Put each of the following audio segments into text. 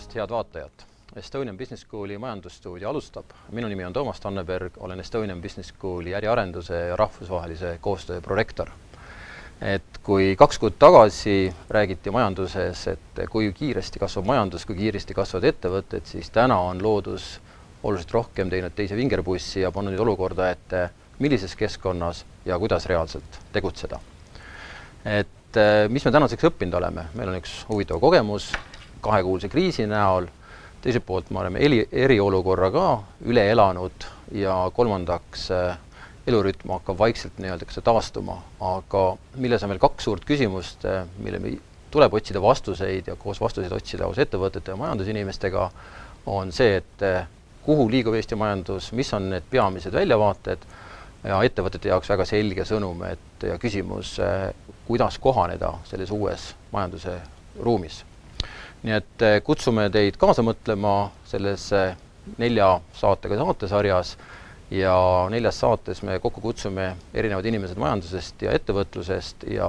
tulemast, head vaatajad! Estonian Business Schooli majandusstuudio alustab. minu nimi on Toomas Tanneberg, olen Estonian Business Schooli äriarenduse ja rahvusvahelise koostöö prorektor. et kui kaks kuud tagasi räägiti majanduses, et kui kiiresti kasvab majandus, kui kiiresti kasvavad ettevõtted, siis täna on loodus oluliselt rohkem teinud teise vingerpussi ja pannud nüüd olukorda, et millises keskkonnas ja kuidas reaalselt tegutseda. et mis me tänaseks õppinud oleme, meil on üks huvitav kogemus kahekuulse kriisi näol, teiselt poolt me oleme eri, eriolukorra ka üle elanud ja kolmandaks äh, elurütm hakkab vaikselt nii-öelda ka taastuma, aga milles on veel kaks suurt küsimust, äh, mille me tuleb otsida vastuseid ja koos vastuseid otsida koos ettevõtete ja majandusinimestega, on see, et äh, kuhu liigub Eesti majandus, mis on need peamised väljavaated ja ettevõtete jaoks väga selge sõnum, et ja küsimus, kuidas kohaneda selles uues majanduse ruumis nii et eh, kutsume teid kaasa mõtlema selles eh, nelja saatega saatesarjas. Ja neljas saates me kokku kutsume erinevad inimesed majandusest ja ettevõtlusest. Ja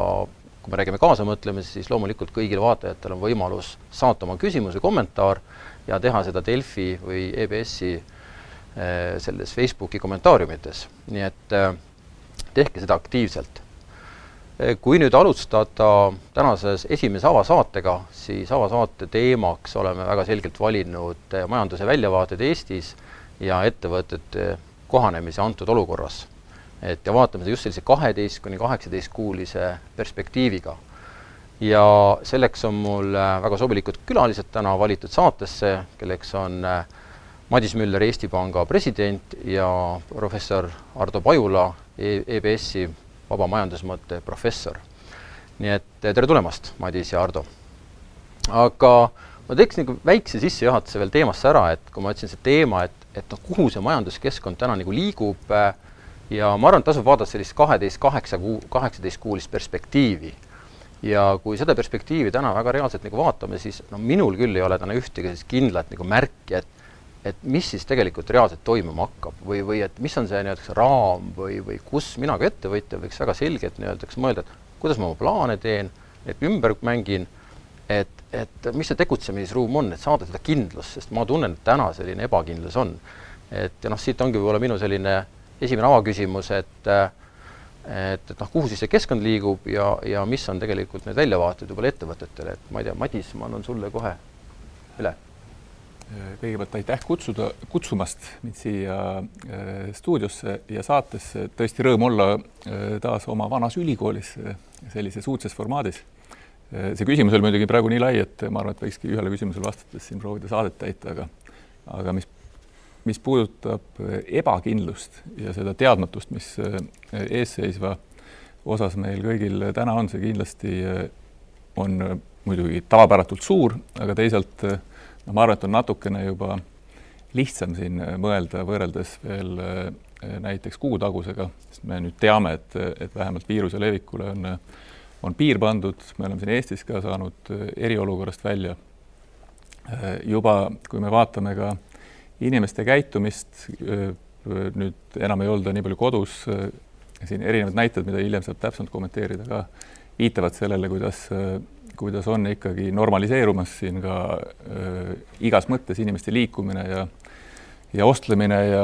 kui me räägime kaasamõtlemisest, siis loomulikult kõigil vaatajatel on võimalus saata oma küsimus või kommentaar ja teha seda Delfi või EBS-i eh, selles Facebooki kommentaariumites, nii et tehke seda aktiivselt kui nüüd alustada tänases esimese avasaatega, siis avasaate teemaks oleme väga selgelt valinud majanduse väljavaated Eestis ja ettevõtete kohanemise antud olukorras. et ja vaatame seda just sellise kaheteist kuni kaheksateistkuulise perspektiiviga. ja selleks on mul väga sobilikud külalised täna valitud saatesse, kelleks on Madis Müller, Eesti Panga president ja professor Ardo Pajula e, EBS-i vaba majandusmõtte professor. nii et tere tulemast, Madis ja Ardo! aga ma teeks nagu väikse sissejuhatuse veel teemasse ära, et kui ma ütlesin, see teema, et, et noh, kuhu see majanduskeskkond täna nagu liigub äh, ja ma arvan, et tasub vaadata sellist kaheteist, kaheksa kuu, kaheksateistkuulist perspektiivi. ja kui seda perspektiivi täna väga reaalselt nagu vaatame, siis no minul küll ei ole täna ühtegi sellist kindlat nagu märki, et et mis siis tegelikult reaalselt toimuma hakkab või, või et mis on see nii-öelda raam või, või kus mina kui ettevõtja võiks väga selgelt nii-öelda mõelda, et kuidas ma oma plaane teen, et ümber mängin, et, et mis see tegutsemisruum on, et saada seda kindlust, sest ma tunnen, et täna selline ebakindlus on. et ja noh, siit ongi võib-olla minu selline esimene avaküsimus, et et, et noh, kuhu siis see keskkond liigub ja, ja mis on tegelikult need väljavaated võib-olla ettevõtetele, et ma ei tea, Madis, ma annan sulle kohe üle kõigepealt aitäh kutsuda, kutsumast mind siia äh, stuudiosse ja saatesse. tõesti rõõm olla äh, taas oma vanas ülikoolis äh, sellises uudses formaadis. see küsimus oli muidugi praegu nii lai, et ma arvan, et võikski ühele küsimusele vastates siin proovida saadet täita, aga aga mis, mis puudutab ebakindlust ja seda teadmatust, mis eesseisva osas meil kõigil täna on, see kindlasti on muidugi tavapäratult suur, aga teisalt äh, noh, ma arvan, et on natukene juba lihtsam siin mõelda võrreldes veel äh, näiteks kuutagusega, sest me nüüd teame, et, et vähemalt viiruse levikule on, on piir pandud, me oleme siin Eestis ka saanud äh, eriolukorrast välja. Äh, juba, kui me vaatame ka inimeste käitumist, nüüd enam ei olda nii palju kodus, siin erinevad näited, mida hiljem saab täpsemalt kommenteerida ka, viitavad sellele, kuidas kuidas on ikkagi normaliseerumas siin ka äh, igas mõttes inimeste liikumine ja ja ostlemine ja,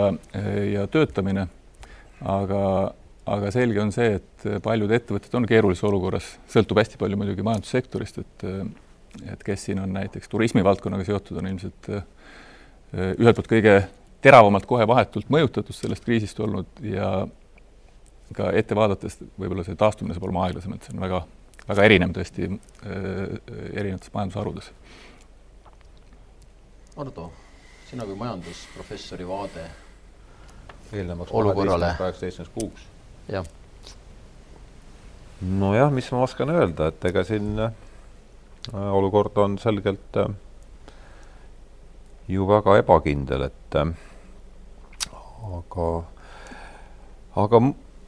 ja töötamine. aga, aga selge on see, et paljud ettevõtted on keerulises olukorras, sõltub hästi palju muidugi majandussektorist, et et kes siin on näiteks turismivaldkonnaga seotud, on ilmselt äh, ühelt poolt kõige teravamalt kohe vahetult mõjutatud sellest kriisist olnud ja ka ette vaadates võib-olla see taastumine saab olema aeglasem, et see on väga väga erinev tõesti äh, erinevates majandusharudes. Ardo, sina kui majandusprofessori vaade eelnevaks olukorrale. kaheksateistkümneks kuuks. jah. nojah, mis ma oskan öelda, et ega siin äh, olukord on selgelt äh, ju väga ebakindel, et äh, aga, aga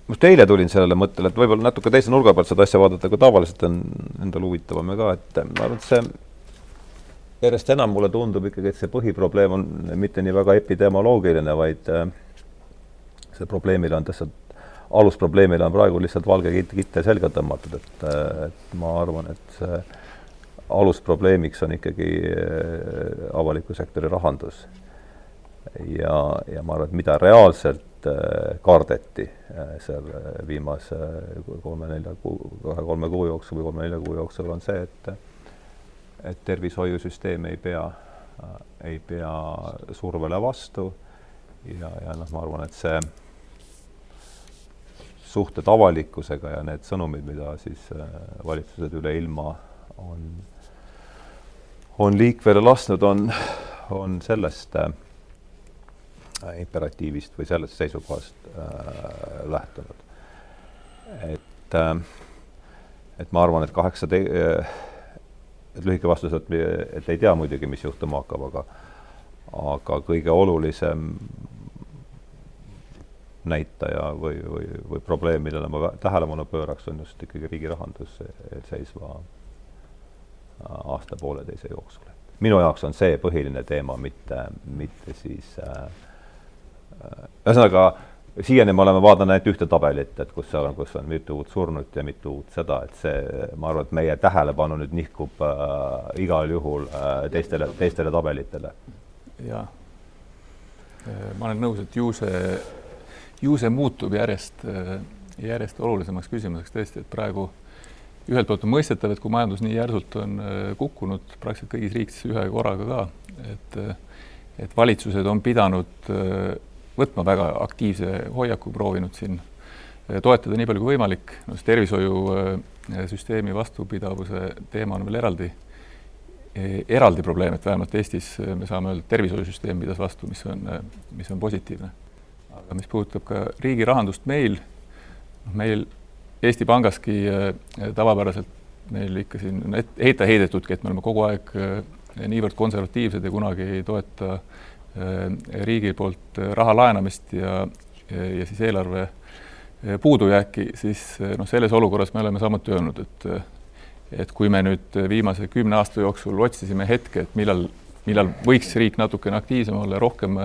just eile tulin sellele mõttele, et võib-olla natuke teise nurga pealt seda asja vaadata, kui tavaliselt on endal huvitavam ja ka, et ma arvan, et see järjest enam mulle tundub ikkagi, et see põhiprobleem on mitte nii väga epidemioloogiline, vaid äh, see probleemile on lihtsalt, alusprobleemile on praegu lihtsalt valge kitt, kitte selga tõmmatud, et, äh, et ma arvan, et see alusprobleemiks on ikkagi äh, avaliku sektori rahandus. ja, ja ma arvan, et mida reaalselt äh, kardeti seal viimase kolme-nelja kuu, kahe-kolme kuu jooksul või kolme-nelja kuu jooksul, on see, et et tervishoiusüsteem ei pea, ei pea survele vastu. Ja, ja noh, ma arvan, et see suhted avalikkusega ja need sõnumid, mida siis valitsused üle ilma on on liikvele lasknud, on, on sellest äh, imperatiivist või sellest seisukohast äh, lähtunud. et äh,, et ma arvan, et kaheksa te-, äh, et lühike vastus, et, et ei tea muidugi, mis juhtuma hakkab, aga aga kõige olulisem näitaja või, või, või probleem, millele ma tähelepanu pööraks, on just ikkagi riigi rahandus seisva aasta-pooleteise jooksul. minu jaoks on see põhiline teema, mitte, mitte siis äh, äh, ühesõnaga äh, siiani me oleme vaadanud ainult ühte tabelit, et kus seal on, kus on mitu uut surnut ja mitu uut seda, et see, ma arvan, et meie tähelepanu nüüd nihkub äh, igal juhul äh, teistele, teistele tabelitele. jah, äh, ma olen nõus, et ju see, ju see muutub järjest, järjest olulisemaks küsimuseks tõesti, et praegu äh, ühelt poolt on mõistetav, et kui majandus nii järsult on äh, kukkunud praktiliselt kõigis riikides ühe korraga ka, et äh, et valitsused on pidanud äh, võtma väga aktiivse hoiaku, proovinud siin toetada nii palju kui võimalik, no see tervishoiusüsteemi vastupidavuse teema on veel eraldi, eraldi probleem, et vähemalt Eestis me saame öelda, et tervishoiusüsteem pidas vastu, mis on, mis on positiivne. aga mis puudutab ka riigi rahandust meil, noh, meil Eesti Pangaski tavapäraselt meil ikka siin heita heidetudki, et me oleme kogu aeg niivõrd konservatiivsed ja kunagi ei toeta äh, riigi poolt raha laenamist ja, ja siis eelarve puudujääki, siis noh, selles olukorras me oleme samuti öelnud, et et kui me nüüd viimase kümne aasta jooksul otsisime hetke, et millal, millal võiks riik natukene aktiivsem olla, rohkem,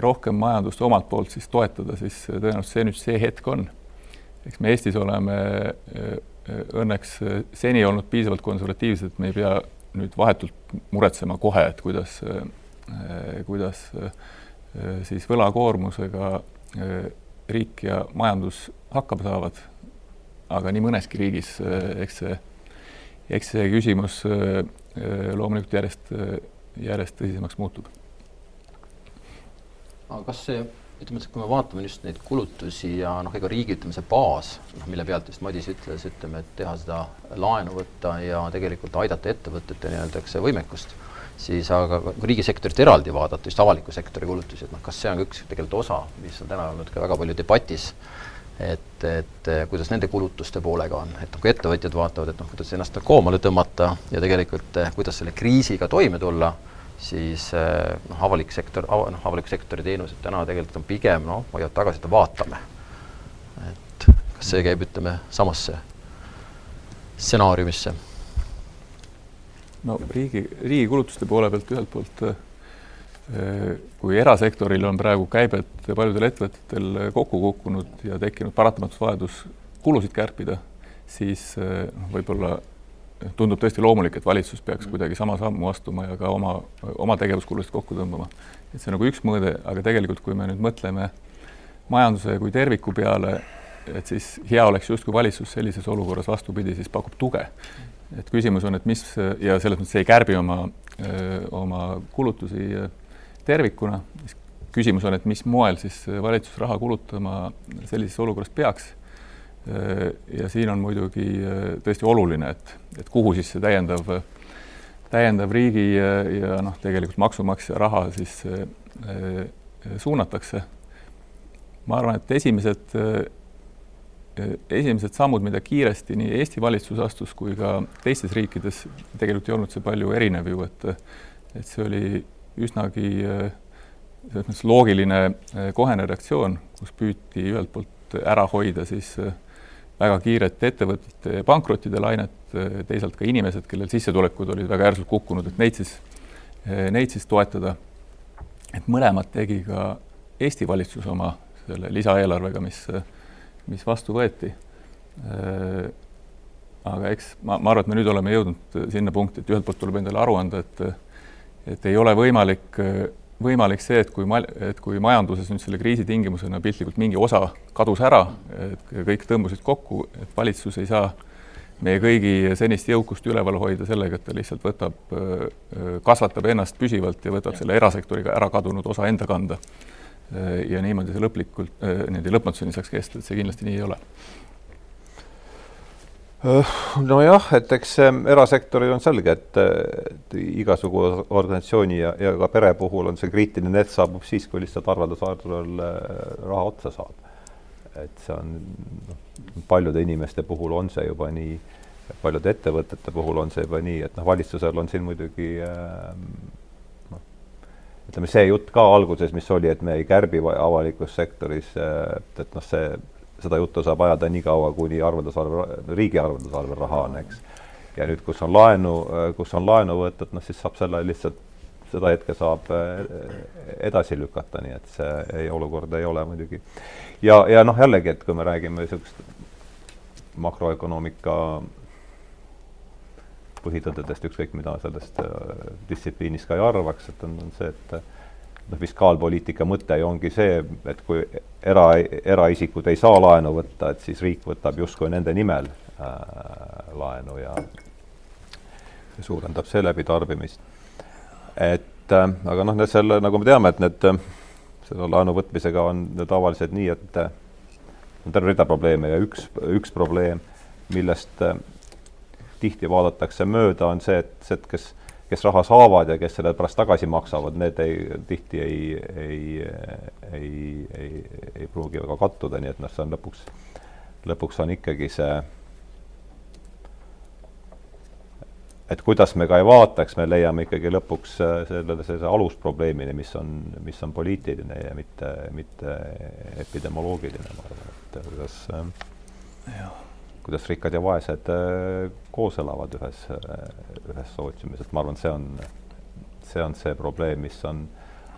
rohkem majandust omalt poolt siis toetada, siis tõenäoliselt see nüüd see hetk on. Eks me Eestis oleme äh, õnneks äh, seni olnud piisavalt konservatiivsed, et me ei pea nüüd vahetult muretsema kohe, et kuidas, äh, kuidas siis võlakoormusega riik ja majandus hakkama saavad. aga nii mõneski riigis, eks see, eks see küsimus loomulikult järjest, järjest tõsisemaks muutub. aga kas see ütleme, et kui me vaatame just neid kulutusi ja noh, ega riigi ütleme, see baas, noh, mille pealt just Madis ütles, ütleme, et teha seda laenu võtta ja tegelikult aidata ettevõtete nii-öelda, eks see võimekust, siis aga kui riigisektorit eraldi vaadata, just avaliku sektori kulutusi, et noh, kas see on ka üks tegelikult osa, mis on täna olnud ka väga palju debatis, et, et kuidas nende kulutuste poolega on, et noh, kui ettevõtjad vaatavad, et noh, kuidas ennast koomale tõmmata ja tegelikult kuidas selle kriisiga toime tulla siis eh, noh, avalik sektor, noh, avaliku sektori teenused täna tegelikult on pigem noh, hoiavad tagasi, et vaatame. et kas see käib, ütleme, samasse stsenaariumisse? No riigi, riigi kulutuste poole pealt ühelt poolt eh, kui erasektoril on praegu käibed paljudel ettevõtetel kokku kukkunud ja tekkinud paratamatus vajadus kulusid kärpida, siis eh, noh, võib-olla tundub tõesti loomulik, et valitsus peaks kuidagi sama sammu astuma ja ka oma, oma tegevuskulusid kokku tõmbama. et see on nagu üks mõõde, aga tegelikult, kui me nüüd mõtleme majanduse kui terviku peale, et siis hea oleks justkui valitsus sellises olukorras vastupidi, siis pakub tuge. Et küsimus on, et mis ja selles mõttes ei kärbi oma, oma kulutusi tervikuna, siis küsimus on, et mis moel siis valitsus raha kulutama sellises olukorras peaks ja siin on muidugi äh, tõesti oluline, et, et kuhu siis see täiendav, täiendav riigi ja, ja noh, tegelikult maksumaksja raha siis suunatakse. ma arvan, et esimesed, esimesed sammud, mida kiiresti nii Eesti valitsus astus kui ka teistes riikides, tegelikult ei olnud see palju erinev ju, et, et see oli üsnagi selles mõttes loogiline kohene reaktsioon, kus püüti ühelt poolt ära hoida siis äh, väga kiiret ettevõtete pankrottide lainet, teisalt ka inimesed, kellel sissetulekud olid väga järsult kukkunud, et neid siis, neid siis toetada. et mõlemad tegi ka Eesti valitsus oma selle lisaeelarvega, mis, mis vastu võeti. aga eks ma, ma arvan, et me nüüd oleme jõudnud sinna punkti, et ühelt poolt tuleb endale aru anda, et et ei ole võimalik, võimalik see, et kui ma, et kui majanduses nüüd selle kriisi tingimusena piltlikult mingi osa kadus ära, et kõik tõmbusid kokku, et valitsus ei saa meie kõigi senist jõukust üleval hoida sellega, et ta lihtsalt võtab, kasvatab ennast püsivalt ja võtab selle erasektoriga ära kadunud osa enda kanda. Ja niimoodi see lõplikult, niimoodi lõpmatuseni saaks kesta, et see kindlasti nii ei ole nojah, et eks erasektoril on selge, et, igasugu organisatsiooni ja, ja ka pere puhul on see kriitiline hetk saabub siis, kui lihtsalt arveldusarvel raha otsa saab. et see on, noh, paljude inimeste puhul on see juba nii, paljude ettevõtete puhul on see juba nii, et noh, valitsusel on siin muidugi noh, ütleme see jutt ka alguses, mis oli, et me ei kärbi avalikus sektoris, et, et noh, see seda juttu saab ajada nii kaua, kuni arveldusarve, riigi arveldusarvel raha on, eks. ja nüüd, kus on laenu, kus on laenu võetud, noh siis saab selle lihtsalt, seda hetke saab eh, edasi lükata, nii et see ei, olukord ei ole muidugi. ja, ja noh, jällegi, et kui me räägime niisugust makroökonoomika põhitõdedest, ükskõik mida sellest eh, distsipliinist ka ei arvaks, et on, on see, et noh, fiskaalpoliitika mõte ju ongi see, et kui era, eraisikud ei saa laenu võtta, et siis riik võtab justkui nende nimel äh, laenu ja suurendab seeläbi tarbimist. et äh, aga noh, selle, nagu me teame, et need, selle laenu võtmisega on tavaliselt nii, et äh, on terve rida probleeme ja üks, üks probleem, millest äh, tihti vaadatakse mööda, on see, et et kes kes raha saavad ja kes selle pärast tagasi maksavad, need ei, tihti ei, ei, ei, ei, ei pruugi väga kattuda, nii et noh, see on lõpuks, lõpuks on ikkagi see, et kuidas me ka ei vaataks, me leiame ikkagi lõpuks sellele sellise alusprobleemini, mis on, mis on poliitiline ja mitte, mitte epidemioloogiline, ma arvan, et kuidas äh, kuidas rikkad ja vaesed äh, koos elavad ühes, äh, ühes sootsiumis, et ma arvan, see on, see on see probleem, mis on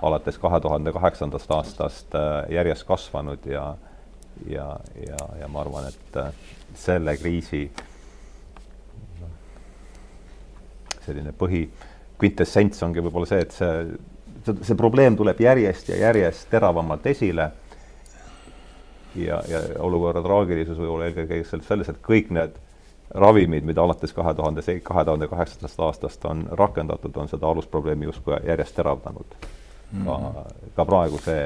alates kahe tuhande kaheksandast aastast äh, järjest kasvanud ja ja, ja, ja ma arvan, et selle kriisi selline põhi, kvintessents ongi võib-olla see, et see, see, see probleem tuleb järjest ja järjest teravamalt esile ja, ja olukorra traagilisus võib olla eelkõige selles, et kõik need ravimid, mida alates kahe tuhande, kahe tuhande kaheksandast aastast on rakendatud, on seda alusprobleemi justkui järjest teravdanud mm. -hmm. ka, ka praeguse,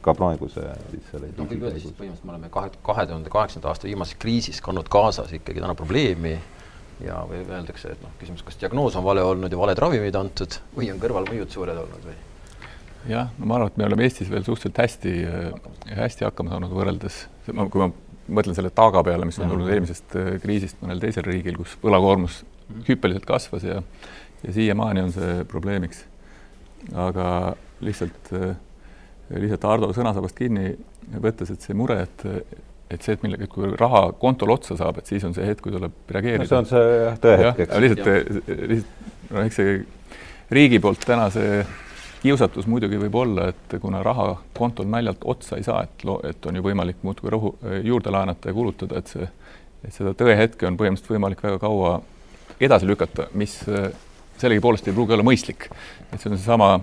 ka praeguse siis selle no põhimõtteliselt me oleme kahe, kahe tuhande kaheksanda aasta viimases kriisis kandnud kaasas ikkagi täna probleemi ja või öeldakse, et noh, küsimus, kas diagnoos on vale olnud ja valed ravimid antud või on kõrvalmõjud suured olnud või jah, no ma arvan, et me oleme Eestis veel suhteliselt hästi, hästi hakkama saanud võrreldes, kui ma mõtlen selle taaga peale, mis on tulnud eelmisest äh, kriisist mõnel teisel riigil, kus võlakoormus hüppeliselt kasvas ja ja siiamaani on see probleemiks. aga lihtsalt, äh, lihtsalt Ardo sõnasabast kinni võttes, et see mure, et et see, et millega, et kui raha kontol otsa saab, et siis on see hetk, kui tuleb reageerida no,. see on see jah, tõehetk, eks. lihtsalt, lihtsalt no eks see riigi poolt täna see kiusatus muidugi võib olla, et kuna raha kontol naljalt otsa ei saa, et et on ju võimalik muudkui rõhu, juurde laenata ja kulutada, et see, et seda tõehetke on põhimõtteliselt võimalik väga kaua edasi lükata, mis sellegipoolest ei pruugi olla mõistlik. et see on seesama,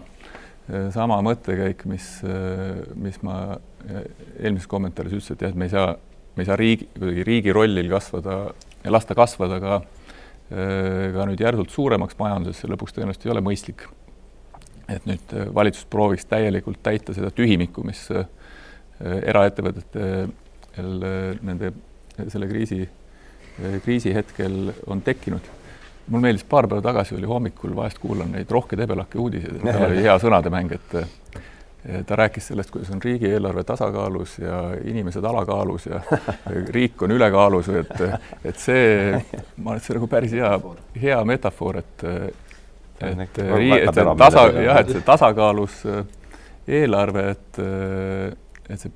sama mõttekäik, mis, mis ma eelmises kommentaaris ütlesin, et jah, et me ei saa, me ei saa riigi, kuidagi riigi rollil kasvada ja lasta kasvada ka ka nüüd järsult suuremaks majanduses, see lõpuks tõenäoliselt ei ole mõistlik et nüüd äh, valitsus prooviks täielikult täita seda tühimikku, mis äh, eraettevõtetel äh, nende selle kriisi, kriisi hetkel on tekkinud. mul meeldis paar päeva tagasi oli hommikul, vahest kuulan neid Rohke Debelaki uudiseid, tal oli hea sõnademäng, et ta rääkis sellest, kuidas on riigieelarve tasakaalus ja inimesed alakaalus ja riik on ülekaalus, et, et see, ma arvan, et see on nagu päris hea, hea metafoor, et et, et tasa, jah, et see tasakaalus äh, eelarve, et, äh, et see,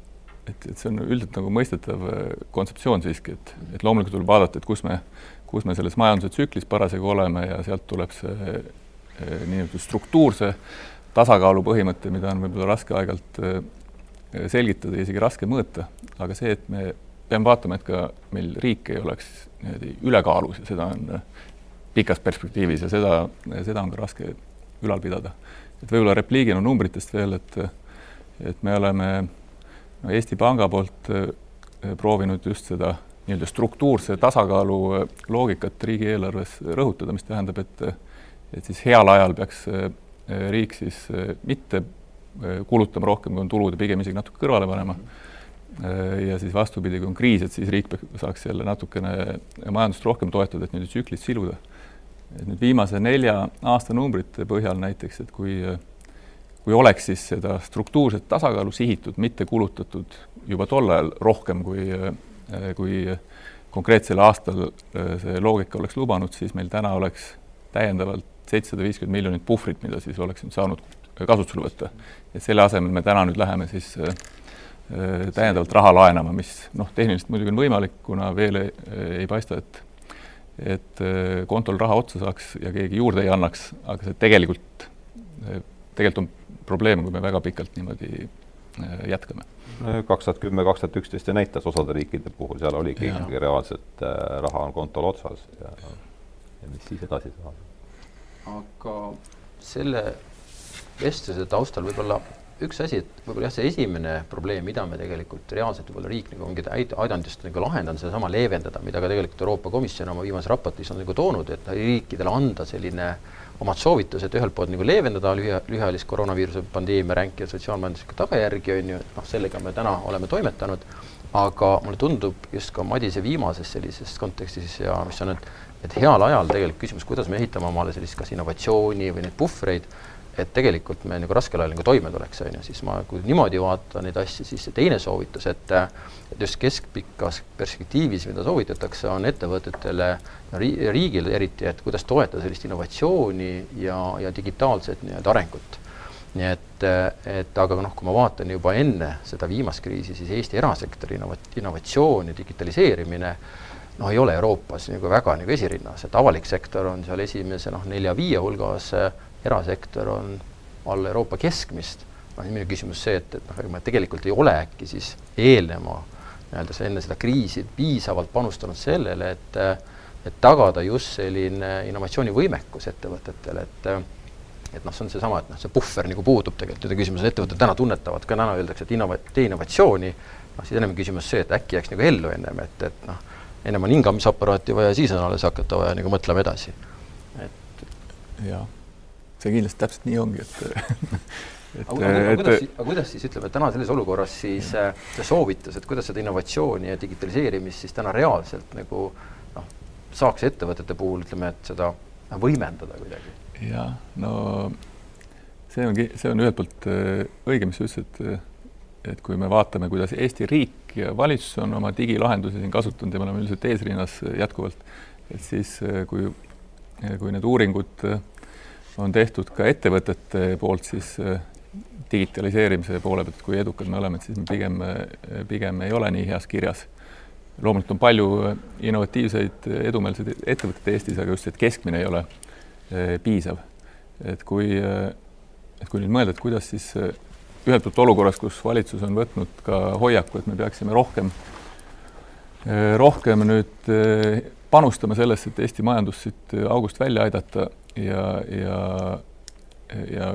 et, et see on üldiselt nagu mõistetav äh, kontseptsioon siiski, et, et loomulikult tuleb vaadata, et kus me, kus me selles majanduse tsüklis parasjagu oleme ja sealt tuleb see nii-öelda struktuurse tasakaalu põhimõte, mida on võib-olla raske aeg-ajalt selgitada ja isegi raske mõõta, aga see, et me peame vaatama, et ka meil riik ei oleks niimoodi ülekaalus ja seda on pikas perspektiivis ja seda, seda on ka raske ülal pidada. et võib-olla repliigina numbritest veel, et et me oleme no, Eesti Panga poolt proovinud just seda nii-öelda struktuurse tasakaalu loogikat riigieelarves rõhutada, mis tähendab, et et siis heal ajal peaks riik siis mitte kulutama rohkem, kui on tulud ja pigem isegi natuke kõrvale panema. ja siis vastupidi, kui on kriis, et siis riik saaks jälle natukene majandust rohkem toetada, et nii-öelda tsüklit siluda. Et nüüd viimase nelja aasta numbrite põhjal näiteks, et kui kui oleks siis seda struktuurset tasakaalu sihitud, mitte kulutatud juba tol ajal rohkem, kui, kui konkreetsel aastal see loogika oleks lubanud, siis meil täna oleks täiendavalt seitsesada viiskümmend miljonit puhvrit, mida siis oleks nüüd saanud kasutusele võtta. et selle asemel me täna nüüd läheme siis äh, täiendavalt raha laenama, mis noh, tehniliselt muidugi on võimalik, kuna veel ei, ei paista, et et äh, kontol raha otsa saaks ja keegi juurde ei annaks, aga see tegelikult, tegelikult on probleem, kui me väga pikalt niimoodi jätkame. kaks tuhat kümme, kaks tuhat üksteist ja näitas osade riikide puhul, seal oligi ikkagi reaalselt raha on kontol otsas ja, ja mis siis edasi saab. aga selle vestluse taustal võib-olla üks asi, et võib-olla jah, see esimene probleem, mida me tegelikult reaalselt võib-olla riik nagu ongi aidanud just nagu lahendada, sedasama leevendada, mida ka tegelikult Euroopa Komisjon oma viimases raportis on nagu toonud, et riikidele anda selline omad soovitused, ühelt poolt nagu leevendada lühia, lühiajalist koroonaviiruse pandeemia ränki ja sotsiaalmajanduslikke tagajärgi, on ju, et noh, sellega me täna oleme toimetanud, aga mulle tundub just ka Madise viimases sellises kontekstis ja mis on, et et heal ajal tegelikult küsimus, kuidas me ehitame omale sellist kas innovatsiooni või neid puhvreid, et tegelikult me nagu raskel ajal nagu toime tuleks, on ju, siis ma, kui niimoodi vaatan neid asju, siis see teine soovitus, et et just keskpikas perspektiivis, mida soovitatakse, on ettevõtetele ri,, riigile eriti, et kuidas toetada sellist innovatsiooni ja, ja digitaalset nii-öelda arengut. nii et, et aga noh, kui ma vaatan juba enne seda viimast kriisi, siis Eesti erasektori innovat-, innovatsioon ja digitaliseerimine noh, ei ole Euroopas nagu väga nagu esirinnas, et avalik sektor on seal esimese noh, nelja-viie hulgas äh, erasektor on alla Euroopa keskmist, noh, minu küsimus see, et, et noh, ega me tegelikult ei ole äkki siis eelneva nii-öelda see enne seda kriisi piisavalt panustanud sellele, et et tagada just selline innovatsioonivõimekus ettevõtetele, et et noh, see on seesama, et noh, see puhver nagu puudub tegelikult, nüüd on küsimus, ettevõtted täna tunnetavad, ka täna öeldakse, et innova-, tee innovatsiooni, noh siis ennem küsimus see, et äkki jääks nagu ellu ennem, et, et noh, ennem on hingamisaparaati vaja, siis on alles hakata vaja nagu mõtlema edasi. et jah see kindlasti täpselt nii ongi, et et aga, aga, aga, kuidas, aga kuidas siis ütleme, täna selles olukorras siis äh, see soovitus, et kuidas seda innovatsiooni ja digitaliseerimist siis täna reaalselt nagu noh, saaks ettevõtete puhul ütleme, et seda võimendada kuidagi? jah, no see ongi, see on ühelt poolt äh, õige, mis sa ütlesid, äh, et kui me vaatame, kuidas Eesti riik ja valitsus on oma digilahendusi siin kasutanud ja me oleme üldiselt eesrinnas jätkuvalt, et siis kui, kui need uuringud on tehtud ka ettevõtete poolt siis äh, digitaliseerimise poole pealt, kui edukad me oleme, et siis me pigem, äh, pigem ei ole nii heas kirjas. loomulikult on palju äh, innovatiivseid edumeelseid ettevõtteid Eestis, aga just, et keskmine ei ole piisav. et kui, et kui nüüd mõelda, et kuidas siis ühelt poolt olukorras, kus valitsus on võtnud ka hoiaku, et me peaksime rohkem, rohkem nüüd panustama sellesse, et Eesti majandus siit august välja aidata ja, ja, ja